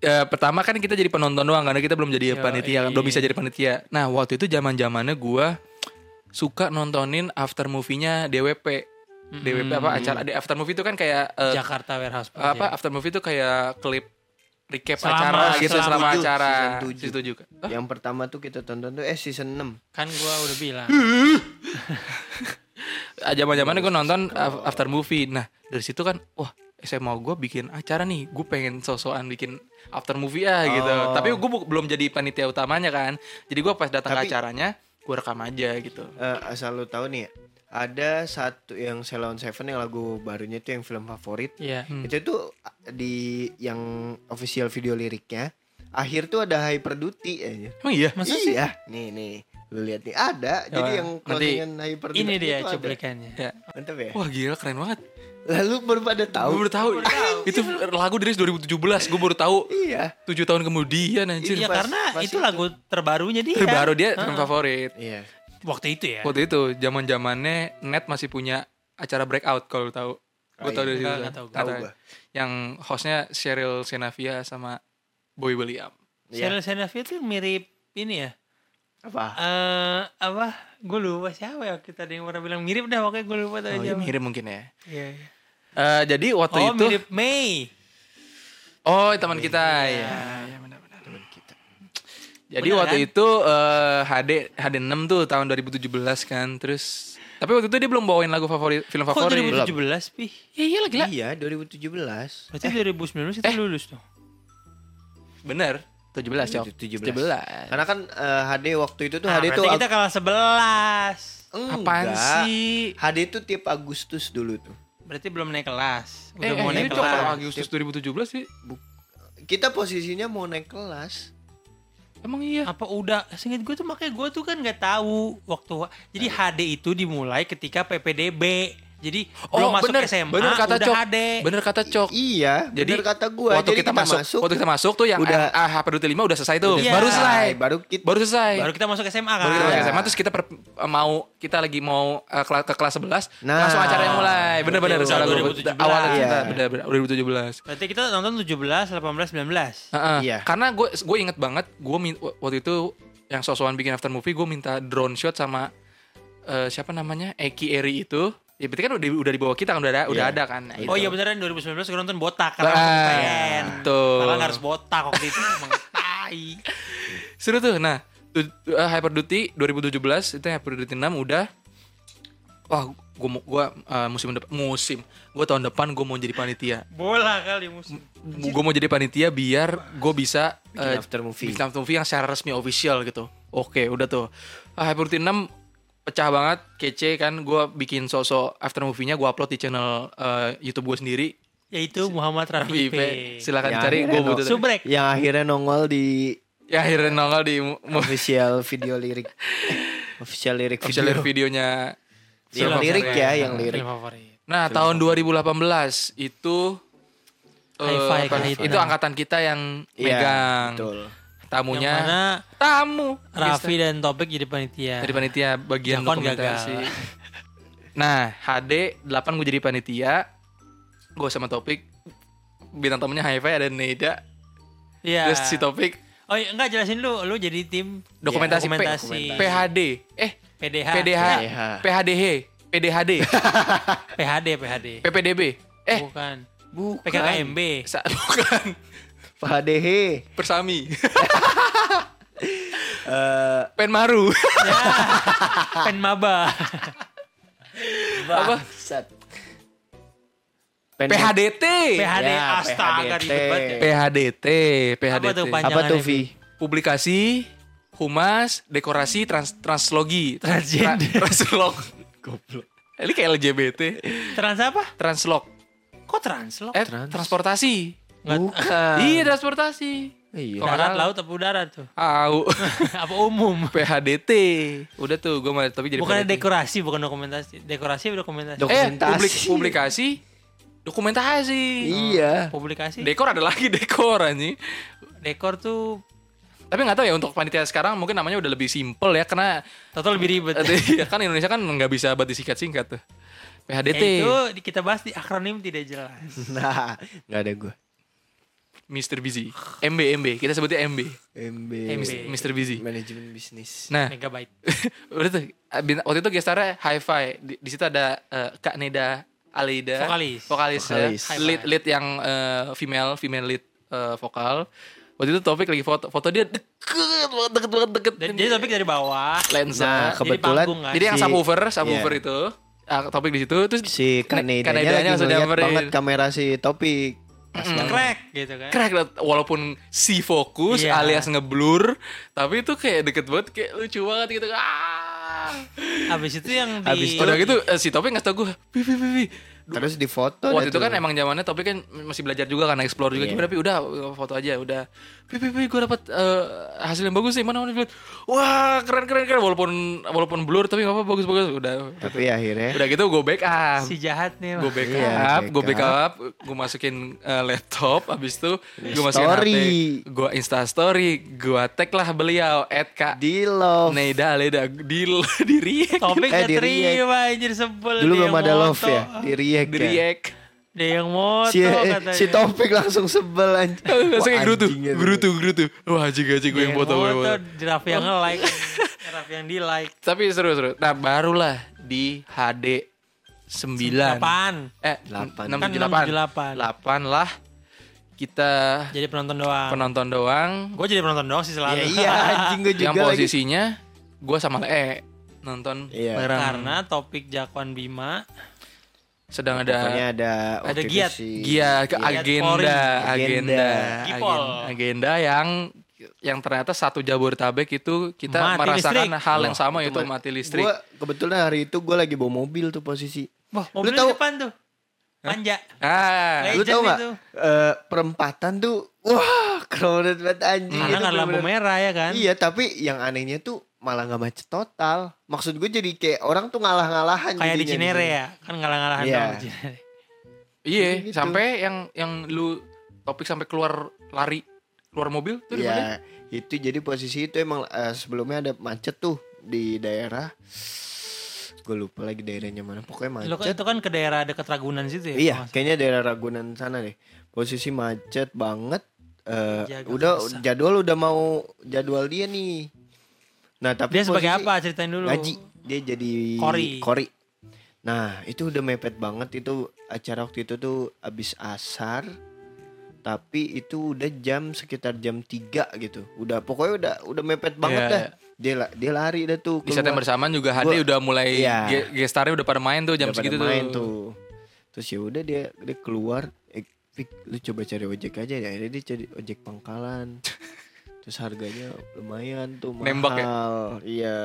S2: Gue.
S1: Ya, pertama kan kita jadi penonton doang karena kita belum jadi
S3: Yo,
S1: panitia,
S3: iya.
S1: belum bisa jadi panitia. Nah, waktu itu zaman-zamannya gua suka nontonin after movie-nya DWP. DWP apa acara di after movie itu kan kayak eh,
S3: Jakarta Warehouse
S1: apa
S3: Project.
S1: after movie itu kayak klip recap
S3: Selama-
S1: acara gitu
S3: selama
S1: selama
S2: tujuh,
S1: acara.
S2: season tujuh.
S1: Season?
S2: Yang pertama tuh kita tonton tuh eh season 6.
S3: kan gua udah bilang
S1: Ah, Zaman-zamannya gue nonton af- after movie. Nah, dari situ kan wah SMA gue bikin acara nih, gue pengen sosokan bikin after movie ah gitu.
S2: Oh.
S1: Tapi gue belum jadi panitia utamanya kan. Jadi gue pas datang
S2: Tapi-
S1: ke acaranya, gue rekam aja gitu.
S2: Eh, asal lu tahu nih ya. Ada satu yang Ceylon Seven yang lagu barunya itu yang film favorit.
S3: Iya
S1: Hmm.
S2: Itu tuh di yang official video liriknya akhir tuh ada Hyper Duty aja.
S1: Emang iya?
S3: Masa sih?
S2: iya, nih nih. Lu lihat nih ada. Jadi
S1: Ya,
S2: yang closingan Hyper
S3: ini dia
S2: itu ada.
S3: cuplikannya
S1: Ya.
S2: Mantap ya.
S1: Wah gila keren banget.
S2: Lalu baru pada
S1: Gue
S2: tahu.
S1: baru tahu. itu lagu dari 2017. Gue baru tahu
S2: Iya.
S1: 7 tahun kemudian anjir.
S3: ya
S2: pas-
S3: karena
S2: pas
S3: itu
S2: itu.
S3: lagu terbarunya dia
S1: Terbaru dia film favorit.
S2: Iya.
S3: waktu itu ya
S1: Waktu itu zaman zamannya net masih punya acara breakout kalau tahu. Gue
S2: Oh,
S1: tau
S2: iya.
S1: dari situ.
S3: Tahu.
S2: Tahu.
S1: Yang hostnya Cheryl Senavia sama Boy William.
S2: Iya.
S3: Cheryl Senavia tuh mirip ini ya
S2: Apa?
S3: eh apa gue lupa siapa ya kita ada yang pernah bilang mirip dah pokoknya gue lupa tadi
S1: Oh, iya, mirip mungkin ya.
S3: Iya, iya.
S1: Eh, jadi waktu
S3: oh
S1: itu
S3: mirip Mei
S1: Oh, teman kita
S3: Iya.
S1: ya. ya benar-benar. Jadi
S3: Benar,
S1: waktu
S3: kan?
S1: itu eh, HD HD 6 tuh tahun 2017 kan. Terus tapi waktu itu dia belum bawain lagu favorit film
S3: kok
S1: favorit.
S3: 2017 pi
S1: Iya iya lah gila.
S2: Iya, 2017.
S3: berarti 2019 kita lulus tuh
S1: Bener. 17 cok.
S2: 17.
S1: 17.
S2: Karena kan eh, HD waktu itu tuh
S3: nah,
S2: HD tuh
S3: berarti kita kalah 11
S1: Apaan
S2: Enggak.
S1: sih?
S2: HD tuh tiap Agustus dulu tuh.
S3: berarti belum naik kelas
S1: Eh,
S3: udah
S1: eh,
S3: mau
S1: ini
S3: naik
S1: cok kalau
S3: kelas
S1: Agustus 2017 sih.
S2: Kita posisinya mau naik kelas.
S1: Emang iya.
S3: Apa udah? Seingat gue tuh makanya gue tuh kan nggak tahu waktu. Jadi HD itu dimulai ketika PPDB. Jadi belum masuk
S1: bener,
S3: SMA
S1: bener kata
S3: udah
S1: Cok.
S3: HD.
S1: Bener kata Cok.
S2: Iya,
S1: Jadi
S2: bener kata gua.
S1: waktu
S2: Jadi
S1: kita, masuk, waktu kita masuk tuh yang
S2: udah-
S1: ah, HP 5 udah selesai tuh.
S3: Iya.
S1: Baru selesai.
S2: baru kita
S1: Baru selesai.
S3: Baru kita masuk SMA kan.
S1: Baru kita masuk
S2: Iya.
S1: SMA terus kita per- mau kita lagi mau uh, kela- ke kelas 11
S2: Nah.
S1: langsung acaranya mulai. Bener-bener salah gue.
S3: 2017.
S1: Awalnya
S2: Iya.
S1: kita bener bener 2017.
S3: Berarti kita nonton 17, 18, 19.
S1: Heeh.
S2: Iya.
S1: Karena gue gue inget banget gue waktu itu yang sosokan bikin after movie gue minta drone shot sama eh, siapa namanya Eki Eri itu. Ya berarti kan udah udah di bawah kita kan udah ada udah
S2: Iya.
S1: ada kan. Nah,
S3: Oh
S1: itu.
S3: iya beneran 2019 gue nonton botak karena pengen.
S1: betul.
S3: Karena nggak harus botak waktu itu emang tai.
S1: Seru tuh. Nah, uh, Hyper Duty 2017 itu Hyper Duty 6 udah wah gue mau gua uh, musim depan musim gue tahun depan gue mau jadi panitia
S3: Bola kali musim.
S1: gue mau jadi panitia biar gue bisa
S2: Bikin
S1: uh,
S2: after movie.
S1: bikin after movie yang secara resmi official gitu oke udah tuh ah, Hyper Duty 6 pecah banget kece kan gue bikin sosok after movie-nya gue upload di channel uh, YouTube gue sendiri
S3: Yaitu Muhammad Rafi
S1: VIP
S3: P.
S1: silakan
S2: Yang
S1: cari gue butuh
S3: Subrek.
S2: yang akhirnya nongol di
S1: ya akhirnya nongol di
S2: official video lirik. official lirik
S1: official
S2: video.
S1: videonya
S2: Yang
S1: Film
S2: lirik ya, yang lirik.
S1: Nah, tahun 2018 itu
S3: kali
S1: itu
S3: itu.
S1: angkatan kita yang
S2: Iya,
S1: megang
S2: betul.
S1: Tamunya.
S3: Yang mana
S1: tamu
S3: Raffi dan Topik jadi panitia.
S1: dari panitia bagian
S3: Jakon
S1: dokumentasi.
S3: gagal.
S1: Nah, HD 8 gue jadi panitia. Gue sama Topik bintang tamunya Hi-Fi ada Neda.
S3: Iya.
S1: Terus si Topik
S3: Oh iya, enggak jelasin lu, lu jadi tim
S1: dokumentasi, P-
S3: dokumentasi.
S1: PHD. Eh,
S3: PDH.
S1: PDH.
S2: PDH.
S1: PHDH. PDHD.
S3: PHD, PHD.
S1: PPDB. Eh,
S3: Bukan.
S2: Bukan.
S3: PKKMB.
S1: sa- bukan.
S2: Pak Dehe.
S1: Persami.
S2: Eh,
S1: Penmaru.
S3: ya. Penmaba.
S1: Apa?
S2: bangsat.
S1: PHDT.
S3: PHD
S2: Ya,
S3: astaga
S2: PHDT.
S3: ya.
S1: PHDT, PHDT.
S3: Apa tuh
S2: Apa tuh Vi?
S1: Publikasi, humas, dekorasi, trans translogi,
S3: Transgender.
S1: Tra- translog. Goblok. Ini kayak LGBT.
S3: Trans apa?
S1: Translog.
S3: Kok translog?
S1: Eh,
S2: Trans.
S1: transportasi.
S2: Bukan.
S1: Iya, transportasi.
S2: Iya.
S1: Kok
S3: Darat, laut, apa udara tuh?
S1: Au.
S3: apa umum?
S1: PHDT. Udah tuh, gue mau tapi jadi
S3: Bukan
S1: PHDT.
S3: dekorasi, bukan dokumentasi. Dekorasi dokumentasi?
S2: Dok-
S1: Eh,
S2: Dokumentasi.
S1: publik, publikasi, dokumentasi.
S2: Iya.
S3: Publikasi.
S1: Dekor ada lagi dekor anjing.
S3: Dekor tuh
S1: Tapi nggak tahu ya untuk panitia sekarang mungkin namanya udah lebih simple ya karena
S3: total lebih ribet.
S1: ya kan Indonesia kan nggak bisa buat disingkat-singkat tuh. PHDT.
S3: Ya, itu di- kita bahas di akronim tidak jelas.
S2: Nah, nggak ada gue.
S1: Mr. Busy. MB MB. Kita sebutnya MB.
S2: MB.
S3: MB.
S1: Mr. Busy.
S2: Manajemen bisnis.
S1: Nah,
S3: Megabyte.
S1: udah tuh bint- waktu itu gestarnya Hi-Fi. Di, di situ ada eh, Kak Neda Alida.
S3: Vokalis.
S1: Vokalis. ya.
S2: Vokalis.
S1: Lead lead yang eh, female female lead eh, vokal. Waktu itu Topik lagi foto foto dia deket banget deket banget deket.
S3: Dan, jadi topik dari bawah.
S1: lensa.
S2: Nah,
S3: Jadi
S2: kebetulan
S3: panggung kan?
S1: Jadi yang subwoofer, subwoofer
S2: Iya.
S1: itu. ah, topik di situ terus
S2: si Kanedanya
S1: Kanedanya
S2: lagi
S1: langsung
S2: ngeliat
S1: nyamperin.
S2: banget kamera si Topik. Banget.
S3: Crack gitu kan.
S1: crack walaupun si fokus
S3: Iya.
S1: alias ngeblur tapi itu kayak deket banget kayak lucu banget gitu ah
S3: Habis itu yang di
S2: Habis
S1: udah gitu eh, si Topik ngasih tau gue
S2: Terus di foto
S1: waktu itu kan emang zamannya Topik kan masih belajar juga kan explore juga.
S2: Iya.
S1: gimana pi? Udah foto aja udah. Pi pi pi gue dapat eh, hasil yang bagus sih. Mana mana? Bilang, wah keren keren keren. Walaupun walaupun blur tapi nggak apa bagus bagus. Udah.
S2: Tapi akhirnya?
S1: Udah gitu gue backup
S3: si jahat nih.
S1: gue backup,
S2: Iya,
S1: gue
S2: backup.
S1: gue masukin eh, laptop, abis itu gue masukin
S2: Story.
S1: HP, gue insta story, gue tag lah beliau, add kak
S2: di love.
S1: Neda Leda. Di di react,
S3: Topik
S2: Eh,
S3: gak
S2: di
S3: terima anjir. Sebel
S2: Dulu
S3: dia
S2: belum ada love ya, di react.
S1: di
S2: ya.
S3: Dia yang moto
S2: Si,
S3: katanya.
S2: si Topik langsung sebel anjing.
S1: Langsung
S2: Wah,
S1: gerutu,
S2: anjing gitu.
S1: gerutu, gerutu. Wah anjing anjing gue yang foto, gue yang
S3: moto, Raffi yang nge-like. Raffi yang di-like.
S1: Tapi seru seru. Nah barulah di HD 9
S3: Apaan?
S1: Eh
S2: Delapan.
S1: enam
S3: Kan
S1: tujuh delapan
S3: 678.
S1: delapan lah kita
S3: Jadi penonton doang.
S1: penonton doang.
S3: Gue jadi penonton doang sih
S2: Ya
S3: selalu.
S2: iya anjing gue juga
S1: Yang posisinya gue sama Le nonton
S2: Iya.
S1: bareng.
S3: Karena topik Jakwan Bima
S1: sedang
S2: Pokoknya
S1: ada
S2: ada
S3: Ada
S2: itu
S3: giat.
S2: si-
S1: Gia ke
S3: Giat
S1: agenda, agenda,
S2: Agenda.
S3: Gipol.
S1: agen- agenda yang yang ternyata satu Jabodetabek itu kita
S3: Mati
S1: merasakan
S3: listrik.
S1: hal yang sama
S2: itu
S1: yaitu mati listrik.
S2: Gua kebetulan hari itu gue lagi bawa mobil tuh posisi.
S3: Wah,
S2: Lu
S3: mobilnya
S2: tahu-
S3: depan tuh. Manja.
S1: ah,
S3: Legend
S2: Lu tau nggak?
S3: itu.
S2: eh, perempatan tuh, wah crowded banget anjing.
S3: Karena ada lampu merah ya kan.
S2: Iya, tapi yang anehnya tuh malah nggak macet total. Maksud gue jadi kayak orang tuh ngalah-ngalahan
S3: Kayak di Cinere
S2: sini.
S3: ya. Kan ngalah-ngalahan
S2: Iya.
S3: dong di Cinere.
S1: Iya,
S2: Gitu.
S1: sampai yang yang lu topik sampai keluar lari keluar mobil tuh di mana?
S2: Iya, itu jadi posisi itu emang eh, sebelumnya ada macet tuh di daerah gue lupa lagi daerahnya mana pokoknya
S3: Lo kan
S2: macet
S3: itu kan ke daerah dekat Ragunan situ ya?
S2: iya kayaknya daerah Ragunan sana deh posisi macet banget eh,
S3: Jaga
S2: udah jadwal udah mau jadwal dia nih nah tapi
S3: Dia sebagai apa? Ceritain dulu.
S2: ngaji dia jadi
S3: Kori.
S2: nah itu udah mepet banget itu acara waktu itu tuh abis asar tapi itu udah jam sekitar jam 3 gitu udah pokoknya udah udah mepet banget
S1: Iya,
S2: dah
S1: iya.
S2: dia dia lari dah tuh
S1: Di saat yang
S2: keluar.
S1: bersamaan juga HD
S2: Gua-
S1: udah mulai
S2: Iya.
S1: ge- gestarnya udah pada main tuh jam
S2: Udah pada
S1: segitu
S2: main
S1: tuh.
S2: tuh terus ya udah dia dia keluar eh, Fik, lu coba cari ojek aja ya akhirnya dia cari ojek pangkalan terus harganya lumayan tuh mahal
S1: Nembak ya?
S2: iya.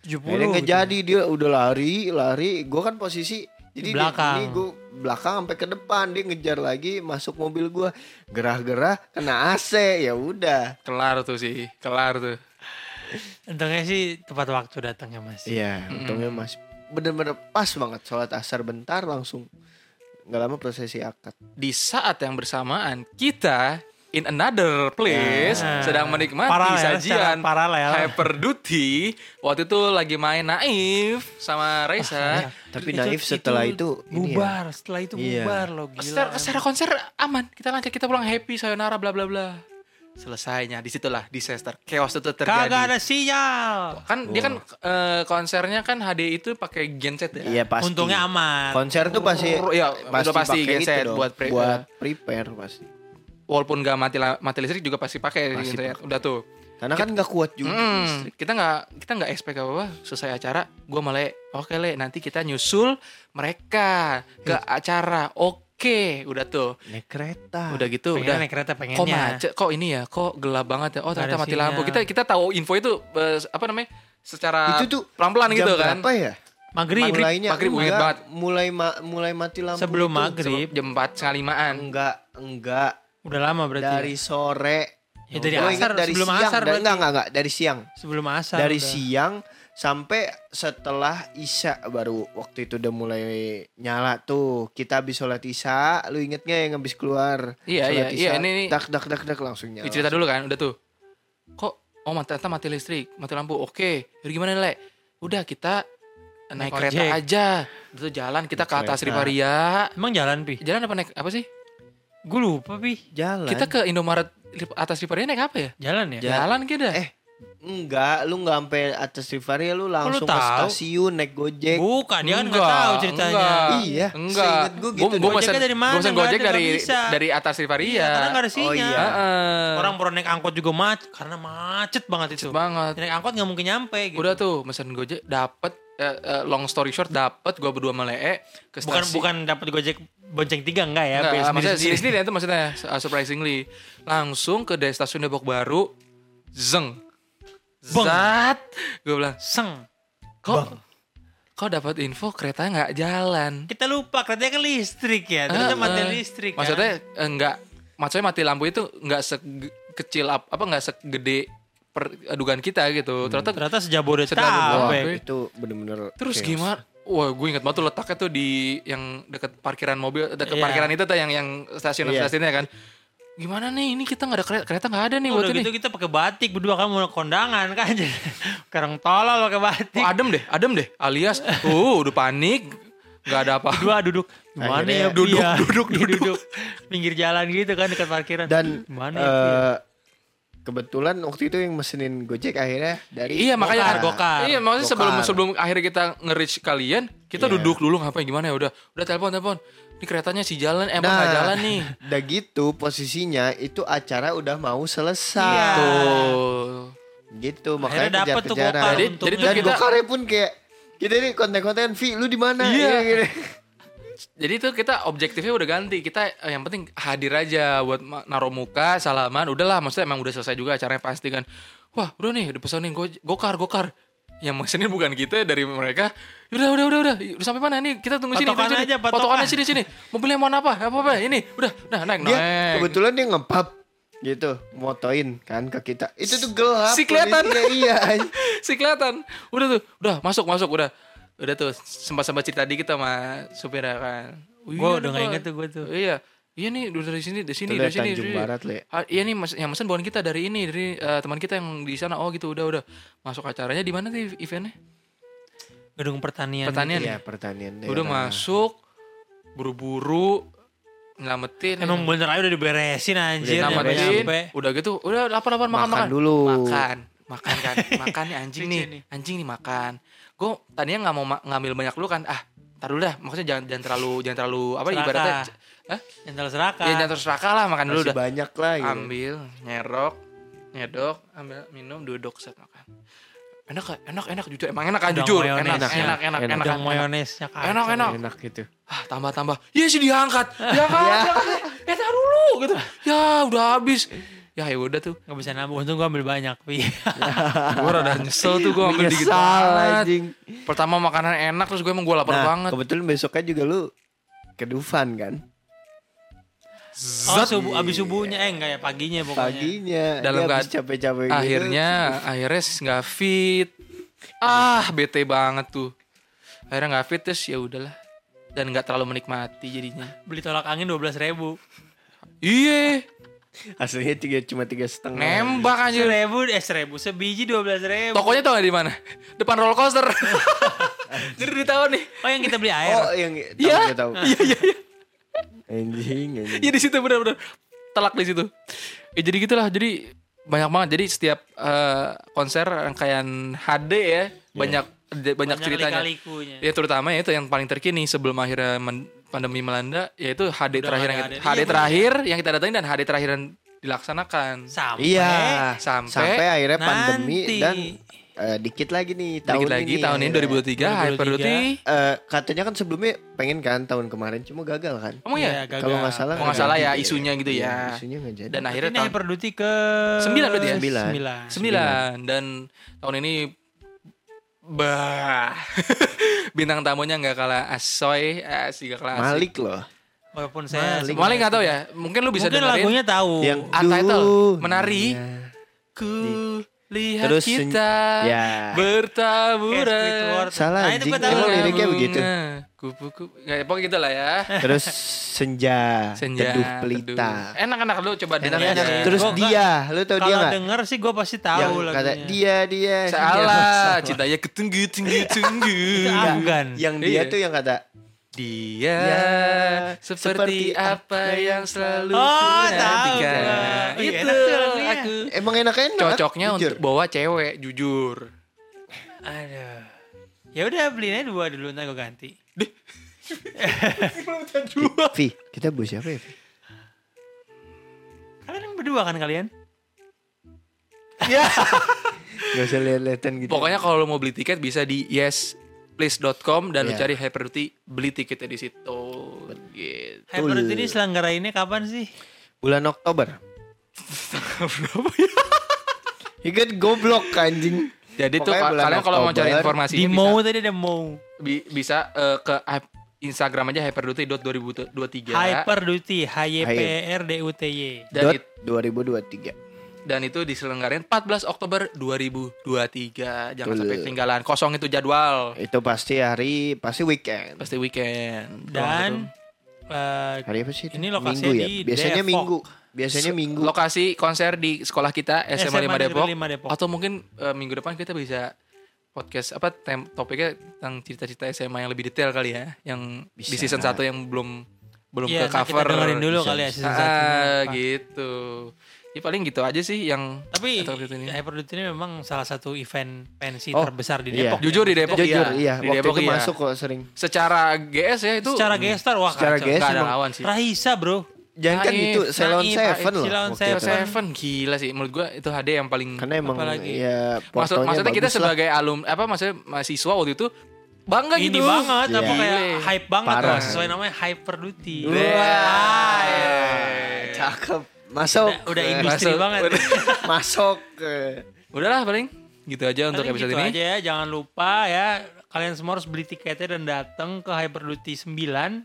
S3: 70
S2: Akhirnya nggak
S3: gitu.
S2: jadi dia udah lari lari. Gue kan posisi jadi
S3: Di belakang.
S2: ini gue belakang sampai ke depan. Dia ngejar lagi masuk mobil gue gerah-gerah kena AC ya udah.
S1: Kelar tuh sih, kelar tuh.
S3: Untungnya sih tepat waktu datangnya mas.
S2: iya untungnya mas. Bener-bener pas banget sholat asar bentar langsung. Nggak lama prosesi akad.
S1: Di saat yang bersamaan kita in another place
S3: Nah,
S1: sedang menikmati
S3: paralel,
S1: sajian
S3: paralel.
S1: Hyper Duty. Waktu itu lagi main Naif sama Raisa.
S2: tapi Naif setelah itu, ini ya,
S3: bubar, setelah itu
S2: Iya.
S3: bubar loh gila.
S1: secara, secara konser aman, kita lanjut kita pulang happy sayonara bla bla bla. Selesainya di situlah disaster chaos itu terjadi.
S3: Kagak ada sinyal.
S1: Kan dia kan eh, konsernya kan HD itu pakai genset ya.
S2: iya pasti
S3: Untungnya aman.
S2: konser tuh pasti
S1: Ya, udah pasti
S2: pakai
S1: genset
S2: itu
S1: buat pre-
S2: buat prepare pasti
S1: Walaupun gak mati mati listrik juga pasti pakai
S2: Pasti
S1: gitu ya. Udah tuh.
S2: karena kan nggak kuat juga
S1: Hmm,
S2: listrik.
S1: kita nggak kita nggak expect apa apa selesai acara gue malah oke le nanti kita nyusul mereka ke acara. Oke udah tuh.
S2: Naik kereta.
S1: Udah gitu
S3: Pengennya
S1: udah.
S3: naik kereta pengennya.
S1: kok macet? Kok ini ya? Kok gelap banget ya? Oh
S3: Nggak
S1: ternyata mati lampu. kita kita tahu info itu eh, apa namanya? Secara
S2: itu tuh
S1: pelan pelan
S2: jam
S1: gitu kan.
S2: berapa ya?
S3: Maghrib.
S2: Mulainya
S1: maghrib,
S2: enggak,
S1: banget.
S2: mulai ma- mulai mati lampu
S3: Sebelum
S2: itu
S3: maghrib.
S1: jam empat setengah limaan.
S2: Enggak enggak
S3: Udah lama berarti.
S2: dari sore.
S3: Ya, dari
S2: ingat
S3: asar,
S2: dari
S3: sebelum
S2: siang.
S3: asar berarti.
S2: enggak enggak enggak dari siang.
S3: Sebelum asar.
S2: dari
S3: udah.
S2: siang sampai setelah isya baru waktu itu udah mulai nyala tuh. Kita habis sholat isya lu inget nggak yang habis keluar
S1: Iya,
S2: Sholat
S1: iya,
S2: isya,
S1: iya, ini- ini-
S2: dak dak dak dak langsung nyala.
S1: Cerita dulu kan udah tuh. Kok oh ternyata mati listrik mati lampu. Oke jadi gimana le? Udah kita naik,
S3: Naik
S1: kereta aja. Itu jalan kita ke
S2: Naik
S1: atas
S2: kereta.
S1: Rivaria
S3: Emang jalan pi?
S1: jalan apa naik apa sih
S3: Gue lupa pi.
S2: jalan
S1: kita ke Indomaret atas Rivaria naik apa ya
S3: Jalan ya?
S2: Ja-
S1: jalan kita
S2: eh enggak lu nggak sampai atas Rivaria lu langsung ke
S3: tahu?
S2: stasiun naik gojek
S3: Bukan, dia kan nggak
S1: Enggak,
S3: tahu ceritanya.
S1: enggak.
S2: Iya,
S1: enggak
S2: seinget gua gitu
S1: Gua-
S2: deh.
S1: gua
S3: Gojeknya
S1: mesen
S3: dari mana? Nggak
S1: gojek dari dari atas Rivaria
S3: Iya, karena nggak ada
S2: Oh,
S3: sinyal.
S2: iya.
S1: Heeh.
S3: Orang baru naik angkot juga macet karena macet banget itu.
S1: banget
S3: Naik angkot nggak mungkin nyampe gitu.
S1: udah tuh mesen gojek dapet eh, eh, long story short dapet gua berdua sama Lee ke
S3: bukan
S1: stasiun
S3: bukan dapat gojek bonceng tiga enggak ya?
S1: Enggak,
S3: Biar
S1: maksudnya sendiri sendiri itu maksudnya uh, surprisingly langsung ke dari stasiun Depok Baru zeng
S3: Beng.
S1: zat gue bilang
S3: Seng.
S1: kok kok dapat info kereta nggak jalan
S3: Kita lupa keretanya kan listrik ya. Ternyata
S1: Eh,
S3: mati
S1: eh.
S3: listrik. kan.
S1: maksudnya eh, enggak maksudnya mati lampu itu nggak sekecil ap- apa nggak segede per dugaan kita gitu ternyata
S3: ternyata sejabodetabek.
S2: Itu bener-bener
S1: terus
S2: chaos.
S1: gimana Wah, gue inget banget tuh letaknya tuh di yang deket parkiran mobil, deket
S3: Iya.
S1: parkiran itu tuh yang yang stasiun
S2: Iya.
S1: stasiunnya kan. Gimana nih? Ini kita nggak ada kereta, kereta nggak ada nih
S3: Udah
S1: ini.
S3: gitu kita pakai batik berdua kan mau kondangan kan jadi sekarang tolol pakai batik.
S1: Oh, adem deh, adem deh. Alias, uh, udah panik, nggak ada apa.
S3: Dua duduk gimana
S2: Akhirnya
S3: ya
S1: duduk,
S3: Pia?
S1: duduk,
S3: Iya, duduk pinggir jalan gitu kan dekat parkiran
S2: dan
S3: gimana
S2: eh,
S3: ya Pia?
S2: Kebetulan waktu itu yang mesenin Gojek akhirnya dari
S1: Iya makanya
S3: Gokar, gokar.
S1: Iya maksudnya sebelum
S2: Gokar.
S1: sebelum akhirnya kita nge-reach kalian, kita
S2: Iya.
S1: duduk dulu ngapain gimana ya udah udah telepon telepon. Ini keretanya si jalan emang
S2: Nah,
S1: nggak jalan nih.
S2: Udah gitu posisinya itu acara udah mau selesai.
S3: Iya.
S1: Tuh.
S2: Gitu
S3: Akhirnya
S2: makanya
S3: dapet tuh
S2: kejar-kejaran.
S3: Gokar
S1: Jadi- jadi tuh
S2: Dan
S1: kita-
S2: Gokarnya pun kayak kita ini konten-konten Vi lu di mana?
S1: Iya.
S2: gini.
S1: Jadi itu kita objektifnya udah ganti. Kita eh, yang penting hadir aja buat naruh muka, salaman. Udahlah, maksudnya emang udah selesai juga acaranya pasti kan. Wah, udah nih, udah pesanin go gokar, gokar. Yang mesenin bukan kita dari mereka. Udah, udah, udah, udah. Udah sampai mana nih? Kita tunggu sini, sini.
S3: aja, patokan.
S1: Potokannya sini, sini. Mobilnya mau apa? Apa apa? Ini, udah, nah naik,
S2: Dia
S1: naik.
S2: kebetulan dia ngepap gitu motoin kan ke kita itu tuh gelap
S1: Si kelihatan.
S2: iya
S1: si kelihatan udah tuh udah masuk masuk udah udah tuh sempat sempat cerita dikit sama supir kan
S3: Gue
S1: "Oh, iya
S3: udah gak
S1: Pak."
S3: inget tuh gue tuh.
S1: iya iya nih udah dari sini dari sini dari sini
S2: Tanjung
S1: dari sini.
S2: Barat, Le.
S1: Ah, iya nih mas yang mesen bukan kita dari ini dari eh, teman kita yang di sana oh gitu udah udah masuk acaranya di mana nih eventnya
S3: Gedung pertanian.
S1: Pertanian.
S2: iya pertanian
S1: udah masuk buru-buru nyelamatin
S3: Emang bener aja udah diberesin anjir.
S2: Udah
S1: nyelamatin udah gitu udah lapar lapar makan
S2: Makan
S1: makan
S2: dulu.
S1: makan makan kan makan nih anjing nih. anjing nih makan gue tadinya nggak mau ma- ngambil banyak dulu kan ah taruh dulu dah maksudnya jangan jangan terlalu jangan terlalu apa
S3: Serakah.
S1: ibaratnya Hah?
S3: Yang terlalu serakah.
S1: ya jangan terus serakah lah makan dulu
S2: masih
S1: dah
S2: banyak lah gitu.
S1: ambil nyerok nyedok ambil minum duduk set makan enak enak enak jujur emang enak kan jujur enak enak
S2: Enak,
S1: enak enak
S2: enak.
S1: enak enak
S3: mayonesnya kacau.
S1: enak enak
S2: enak gitu
S1: ah tambah tambah ya sih diangkat diangkat
S2: Ya.
S1: eh taruh dulu gitu ya udah habis ya ya udah tuh
S3: Gak bisa nambah. Untung gue ambil banyak. Pi.
S1: gue rada nyesel tuh gue ambil dikit banget
S2: anjing
S1: pertama makanan enak terus gue emang gue lapar
S2: nah
S1: banget
S2: kebetulan besoknya juga lu ke Dufan kan
S3: Oh, subuh, abis subuhnya. Eh, enggak ya. Paginya pokoknya.
S2: paginya
S1: Dalam
S2: dia habis
S1: kead-
S2: capek-capek gitu.
S1: akhirnya akhirnya nggak fit ah bete banget tuh akhirnya nggak fit terus ya udahlah dan nggak terlalu menikmati jadinya
S3: Beli tolak angin 12 ribu.
S1: iya
S2: aslinya tiga cuma tiga setengah
S1: nembak aja
S3: Seribu, eh seribu. Sebiji 12 ribu.
S1: tokonya tau gak di mana depan roller coaster jadi di tahun nih
S3: Oh, yang kita beli air.
S2: oh yang tahu
S1: Iya.
S2: nggak tahu
S1: iya iya iya
S2: anjing anjing
S1: Iya di situ benar-benar telak di situ. Ya jadi gitulah. Jadi banyak banget. Jadi setiap eh, konser rangkaian HD ya banyak banyak,
S3: Banyak
S1: ceritanya. Ya terutama ya itu yang paling terkini sebelum akhirnya men- pandemi melanda yaitu HD
S3: Udah
S1: terakhir yang HD
S3: Iya,
S1: terakhir yang kita datangin dan HD terakhir yang dilaksanakan.
S3: Sampai
S2: iya
S1: sampai
S2: sampai akhirnya pandemi
S3: nanti.
S2: dan eh, dikit lagi nih tahun
S1: Dikit lagi
S2: ini
S1: tahun ini
S2: akhirnya.
S1: 2023 Hyper
S3: 2023.
S1: Duty.
S2: Eh, katanya kan sebelumnya pengen kan tahun kemarin cuma gagal kan
S1: Emang ya?
S3: Iya, gagal.
S2: kalau nggak salah
S1: Kalau nggak salah ya
S2: jadi.
S1: isunya gitu
S2: Iya,
S1: ya.
S2: isunya nggak jadi
S1: Dan akhirnya
S3: Ini
S1: tahun
S3: Hyper Duty ke
S1: Sembilan berarti ya?
S2: Sembilan.
S3: Sembilan.
S1: Sembilan dan tahun ini bah bintang tamunya nggak kalah asoy asik gak kalah asik.
S2: Malik loh
S3: Walaupun saya
S2: Malik.
S1: Malik nggak tahu ya mungkin lu bisa
S3: Mungkin
S1: dengerin
S3: lagunya tahu.
S2: yang
S1: Untitled,
S2: duh,
S1: menari.
S2: iya.
S1: ku lihat
S2: Terus
S1: kita
S2: ya.
S3: Kayak
S1: bertaburan.
S2: Salah,
S3: Nah, itu gue tahu.
S2: Emang liriknya begitu?
S1: Kupu-kupu ya pokoknya gitu lah ya
S2: terus senja,
S1: senja
S2: teduh
S1: teduh.
S2: pelita
S1: enak-enak lu coba
S3: enak.
S1: aja
S2: terus
S3: Gua
S2: dia lu tau dia
S3: Kalau
S2: nggak
S3: denger sih gue pasti
S2: yang
S3: tahu
S2: kata
S3: lagunya.
S2: dia dia
S1: salah cintanya ketunggu tunggu tunggu
S3: Itu Afgan.
S2: yang dia
S1: Iya.
S2: tuh yang kata
S1: Dia
S2: Ya,
S1: seperti,
S2: seperti
S1: apa yang selalu
S3: Oh, tahu. Iya,
S1: Itu
S3: enak tuh
S1: aku
S2: emang enak-enak
S1: cocoknya
S2: jujur.
S1: untuk bawa cewek jujur.
S3: Aduh. Ya udah beliin aja dua dulu ntar gue ganti.
S2: Vi kita bos siapa ya Vi?
S3: Kalian yang berdua kan kalian?
S2: Gak usah lihat-lihatan gitu
S1: Pokoknya kalau lo mau beli tiket bisa di yesplease.com dan lu
S2: Iya.
S1: cari Hyper Duty beli tiketnya di situ. Gitu.
S3: Hyper Duty ini selenggarainnya kapan sih?
S2: bulan Oktober
S1: Berapa ya?
S2: Ingat goblok anjing
S1: Jadi tuh
S2: Pokoknya bulan
S1: kalian kalau mau cari
S2: Oktober,
S1: informasi
S3: Di
S1: bisa,
S3: Mau tadi ada Mau.
S1: bi- bisa eh, ke hype- Instagram aja hyperduty.2023
S3: Hyper Duty, H Y P R D U T Y.
S1: dan,
S2: dot
S1: it-
S2: 2023
S1: dan itu diselenggarain 14 Oktober 2023. Jangan
S2: Betul.
S1: sampai ketinggalan. Kosong itu jadwal.
S2: itu pasti hari pasti weekend
S1: Pasti weekend.
S3: Dan eh,
S2: hari apa sih itu?
S3: Ini lokasinya
S2: minggu ya
S3: di
S2: biasanya
S3: Depok.
S2: minggu biasanya minggu
S1: Lokasi konser di sekolah kita SMA,
S3: SMA
S1: 5 Depok.
S3: Negeri 5 Depok.
S1: Atau mungkin eh, minggu depan kita bisa podcast apa tem topiknya tentang cerita-cerita SMA yang lebih detail kali ya, yang di
S2: Bisa.
S1: season 1 yang belum belum
S3: Iya,
S1: ke cover.
S3: kita dengerin dulu
S2: Bisa,
S3: kali ya season satunya
S1: Ah,
S3: apa.
S1: gitu. Ya paling gitu aja sih yang
S3: Tapi
S1: gitu ini.
S3: Hyper Duty ini memang salah satu event pensi
S2: Oh,
S3: terbesar di
S2: iya.
S3: Depok.
S1: Jujur di Depok
S2: jujur
S1: iya.
S2: iya,
S1: Di
S2: waktu
S1: Depok
S2: itu
S1: iya.
S2: masuk kok sering
S1: Secara GS ya itu
S3: Secara gestar wah
S2: Secara
S3: kacau.
S2: GS
S1: nggak ada lawan sih.
S3: Raisa bro.
S2: jangan kan itu Ceylon Seven loh
S3: Ceylon. Seven.
S1: Seven gila sih menurut gua itu HD yang paling
S2: karena emang
S3: Apalagi.
S2: ya
S1: Maksud, maksudnya kita sebagai alum apa maksudnya mahasiswa waktu itu bangga
S3: Ini
S1: gitu.
S3: banget apa
S2: Iya.
S3: kayak hype banget
S2: Parah.
S3: lah sesuai namanya Hyper Duty.
S1: Wah.
S2: cakep masuk
S3: Udah, udah
S2: Eh,
S3: industri
S1: masuk.
S3: banget.
S2: masuk eh.
S1: Udahlah paling gitu aja untuk
S3: Paling
S1: episode
S3: gitu
S1: ini.
S3: aja ya, jangan lupa ya kalian semua harus beli tiketnya dan datang ke Hyper Duty 9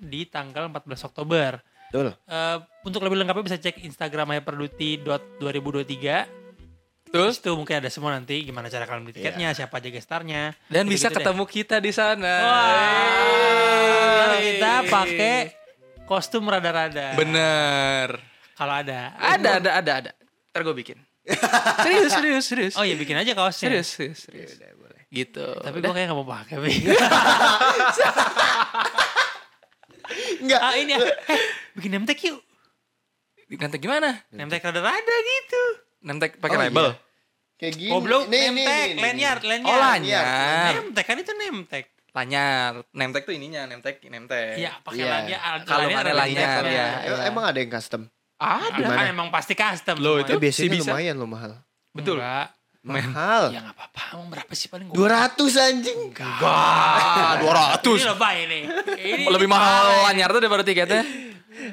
S3: di tanggal 14 Oktober.
S2: Betul.
S3: Eh, untuk lebih lengkapnya bisa cek Instagram hyperduty.2023.
S1: Betul.
S3: Terus itu mungkin ada semua nanti gimana cara kalian beli tiketnya, siapa aja gestarnya.
S1: Dan bisa
S3: Gitu-gitu deh.
S1: ketemu kita di sana.
S3: Wah, kita pakai kostum rada-rada.
S1: Bener.
S3: Kalau ada.
S1: Ada, ada, ada, ada. Ntar gue bikin. serius, serius, serius.
S3: Oh ya bikin aja kaosnya.
S1: serius, serius, serius. Gitu.
S3: Tapi gue kayak gak mau pakai. Bi.
S2: Enggak.
S3: ah ini ya. Eh, bikin nemtek yuk.
S1: Nanti gimana?
S3: Nemtek rada-rada gitu.
S1: Nemtek pakai
S2: Oh,
S1: label.
S2: iya. Kayak gini.
S3: Goblok,
S2: Nih, nih,
S3: nemtek,
S2: nih, nih,
S3: lanyard, lanyard.
S1: Oh, lanyard.
S3: Nemtek kan itu nemtek.
S1: Lanyar. Nemtek tuh ininya, nemtek, nemtek.
S3: Iya, pakai
S2: Iya.
S3: lanyard.
S1: Kalau
S3: ada
S1: lanyard,
S3: nemteknya.
S1: ya.
S2: Em- Emang ada yang custom?
S1: Ada.
S2: Gimana?
S3: kan emang pasti custom.
S1: Loh, itu
S2: Eh, biasanya
S1: sih bisa.
S2: lumayan loh mahal.
S1: Betul.
S3: Enggak.
S2: Mahal.
S3: Ya nggak apa-apa. Emang berapa sih paling gue?
S2: 200 anjing.
S1: Wah, 200.
S3: Ini lebay nih. Ini
S1: Lebih mahal lanyar tuh daripada tiketnya.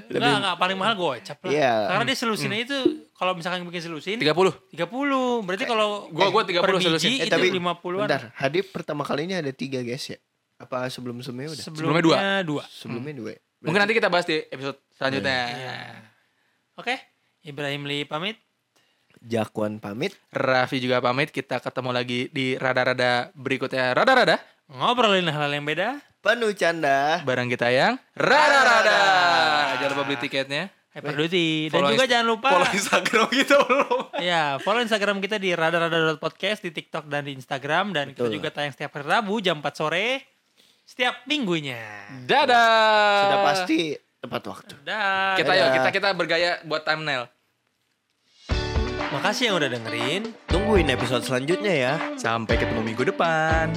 S3: Enggak, enggak. Paling mahal gocap lah.
S2: Iya.
S3: Karena dia selusinnya itu, kalau misalkan bikin selusin,
S1: 30.
S3: 30. Berarti kalau
S1: Gua- gua 30
S3: per biji
S1: selusin.
S3: itu
S2: Eh, tapi
S3: 50-an.
S2: Bentar, Hadip pertama kalinya ada tiga guys ya? Apa sebelum-sebelumnya udah?
S3: Sebelumnya
S1: dua.
S3: dua.
S2: Sebelumnya dua. ya?
S1: Mungkin nanti kita bahas di episode selanjutnya.
S3: Iya. Oke. Ibrahim Lee pamit.
S2: Jakwan pamit.
S1: Raffi juga pamit. Kita ketemu lagi di rada-rada berikutnya. Rada-rada
S3: Ngobrolin hal yang beda.
S2: Penuh canda.
S1: barang kita yang rada-rada. Jangan lupa beli tiketnya.
S3: Hyperduty. Dan
S1: Follow
S3: juga jangan lupa.
S1: Follow Instagram kita belum.
S3: Ya, follow Instagram kita di rada-rada.podcast di TikTok dan di Instagram dan kita
S2: Betul.
S3: juga tayang setiap hari Rabu jam 4 sore setiap minggunya.
S1: Dadah.
S2: Sudah pasti tepat waktu.
S3: Dah.
S1: Kita yuk, kita kita bergaya buat thumbnail.
S3: Makasih yang udah dengerin.
S2: Tungguin episode selanjutnya ya.
S1: Sampai ketemu minggu depan.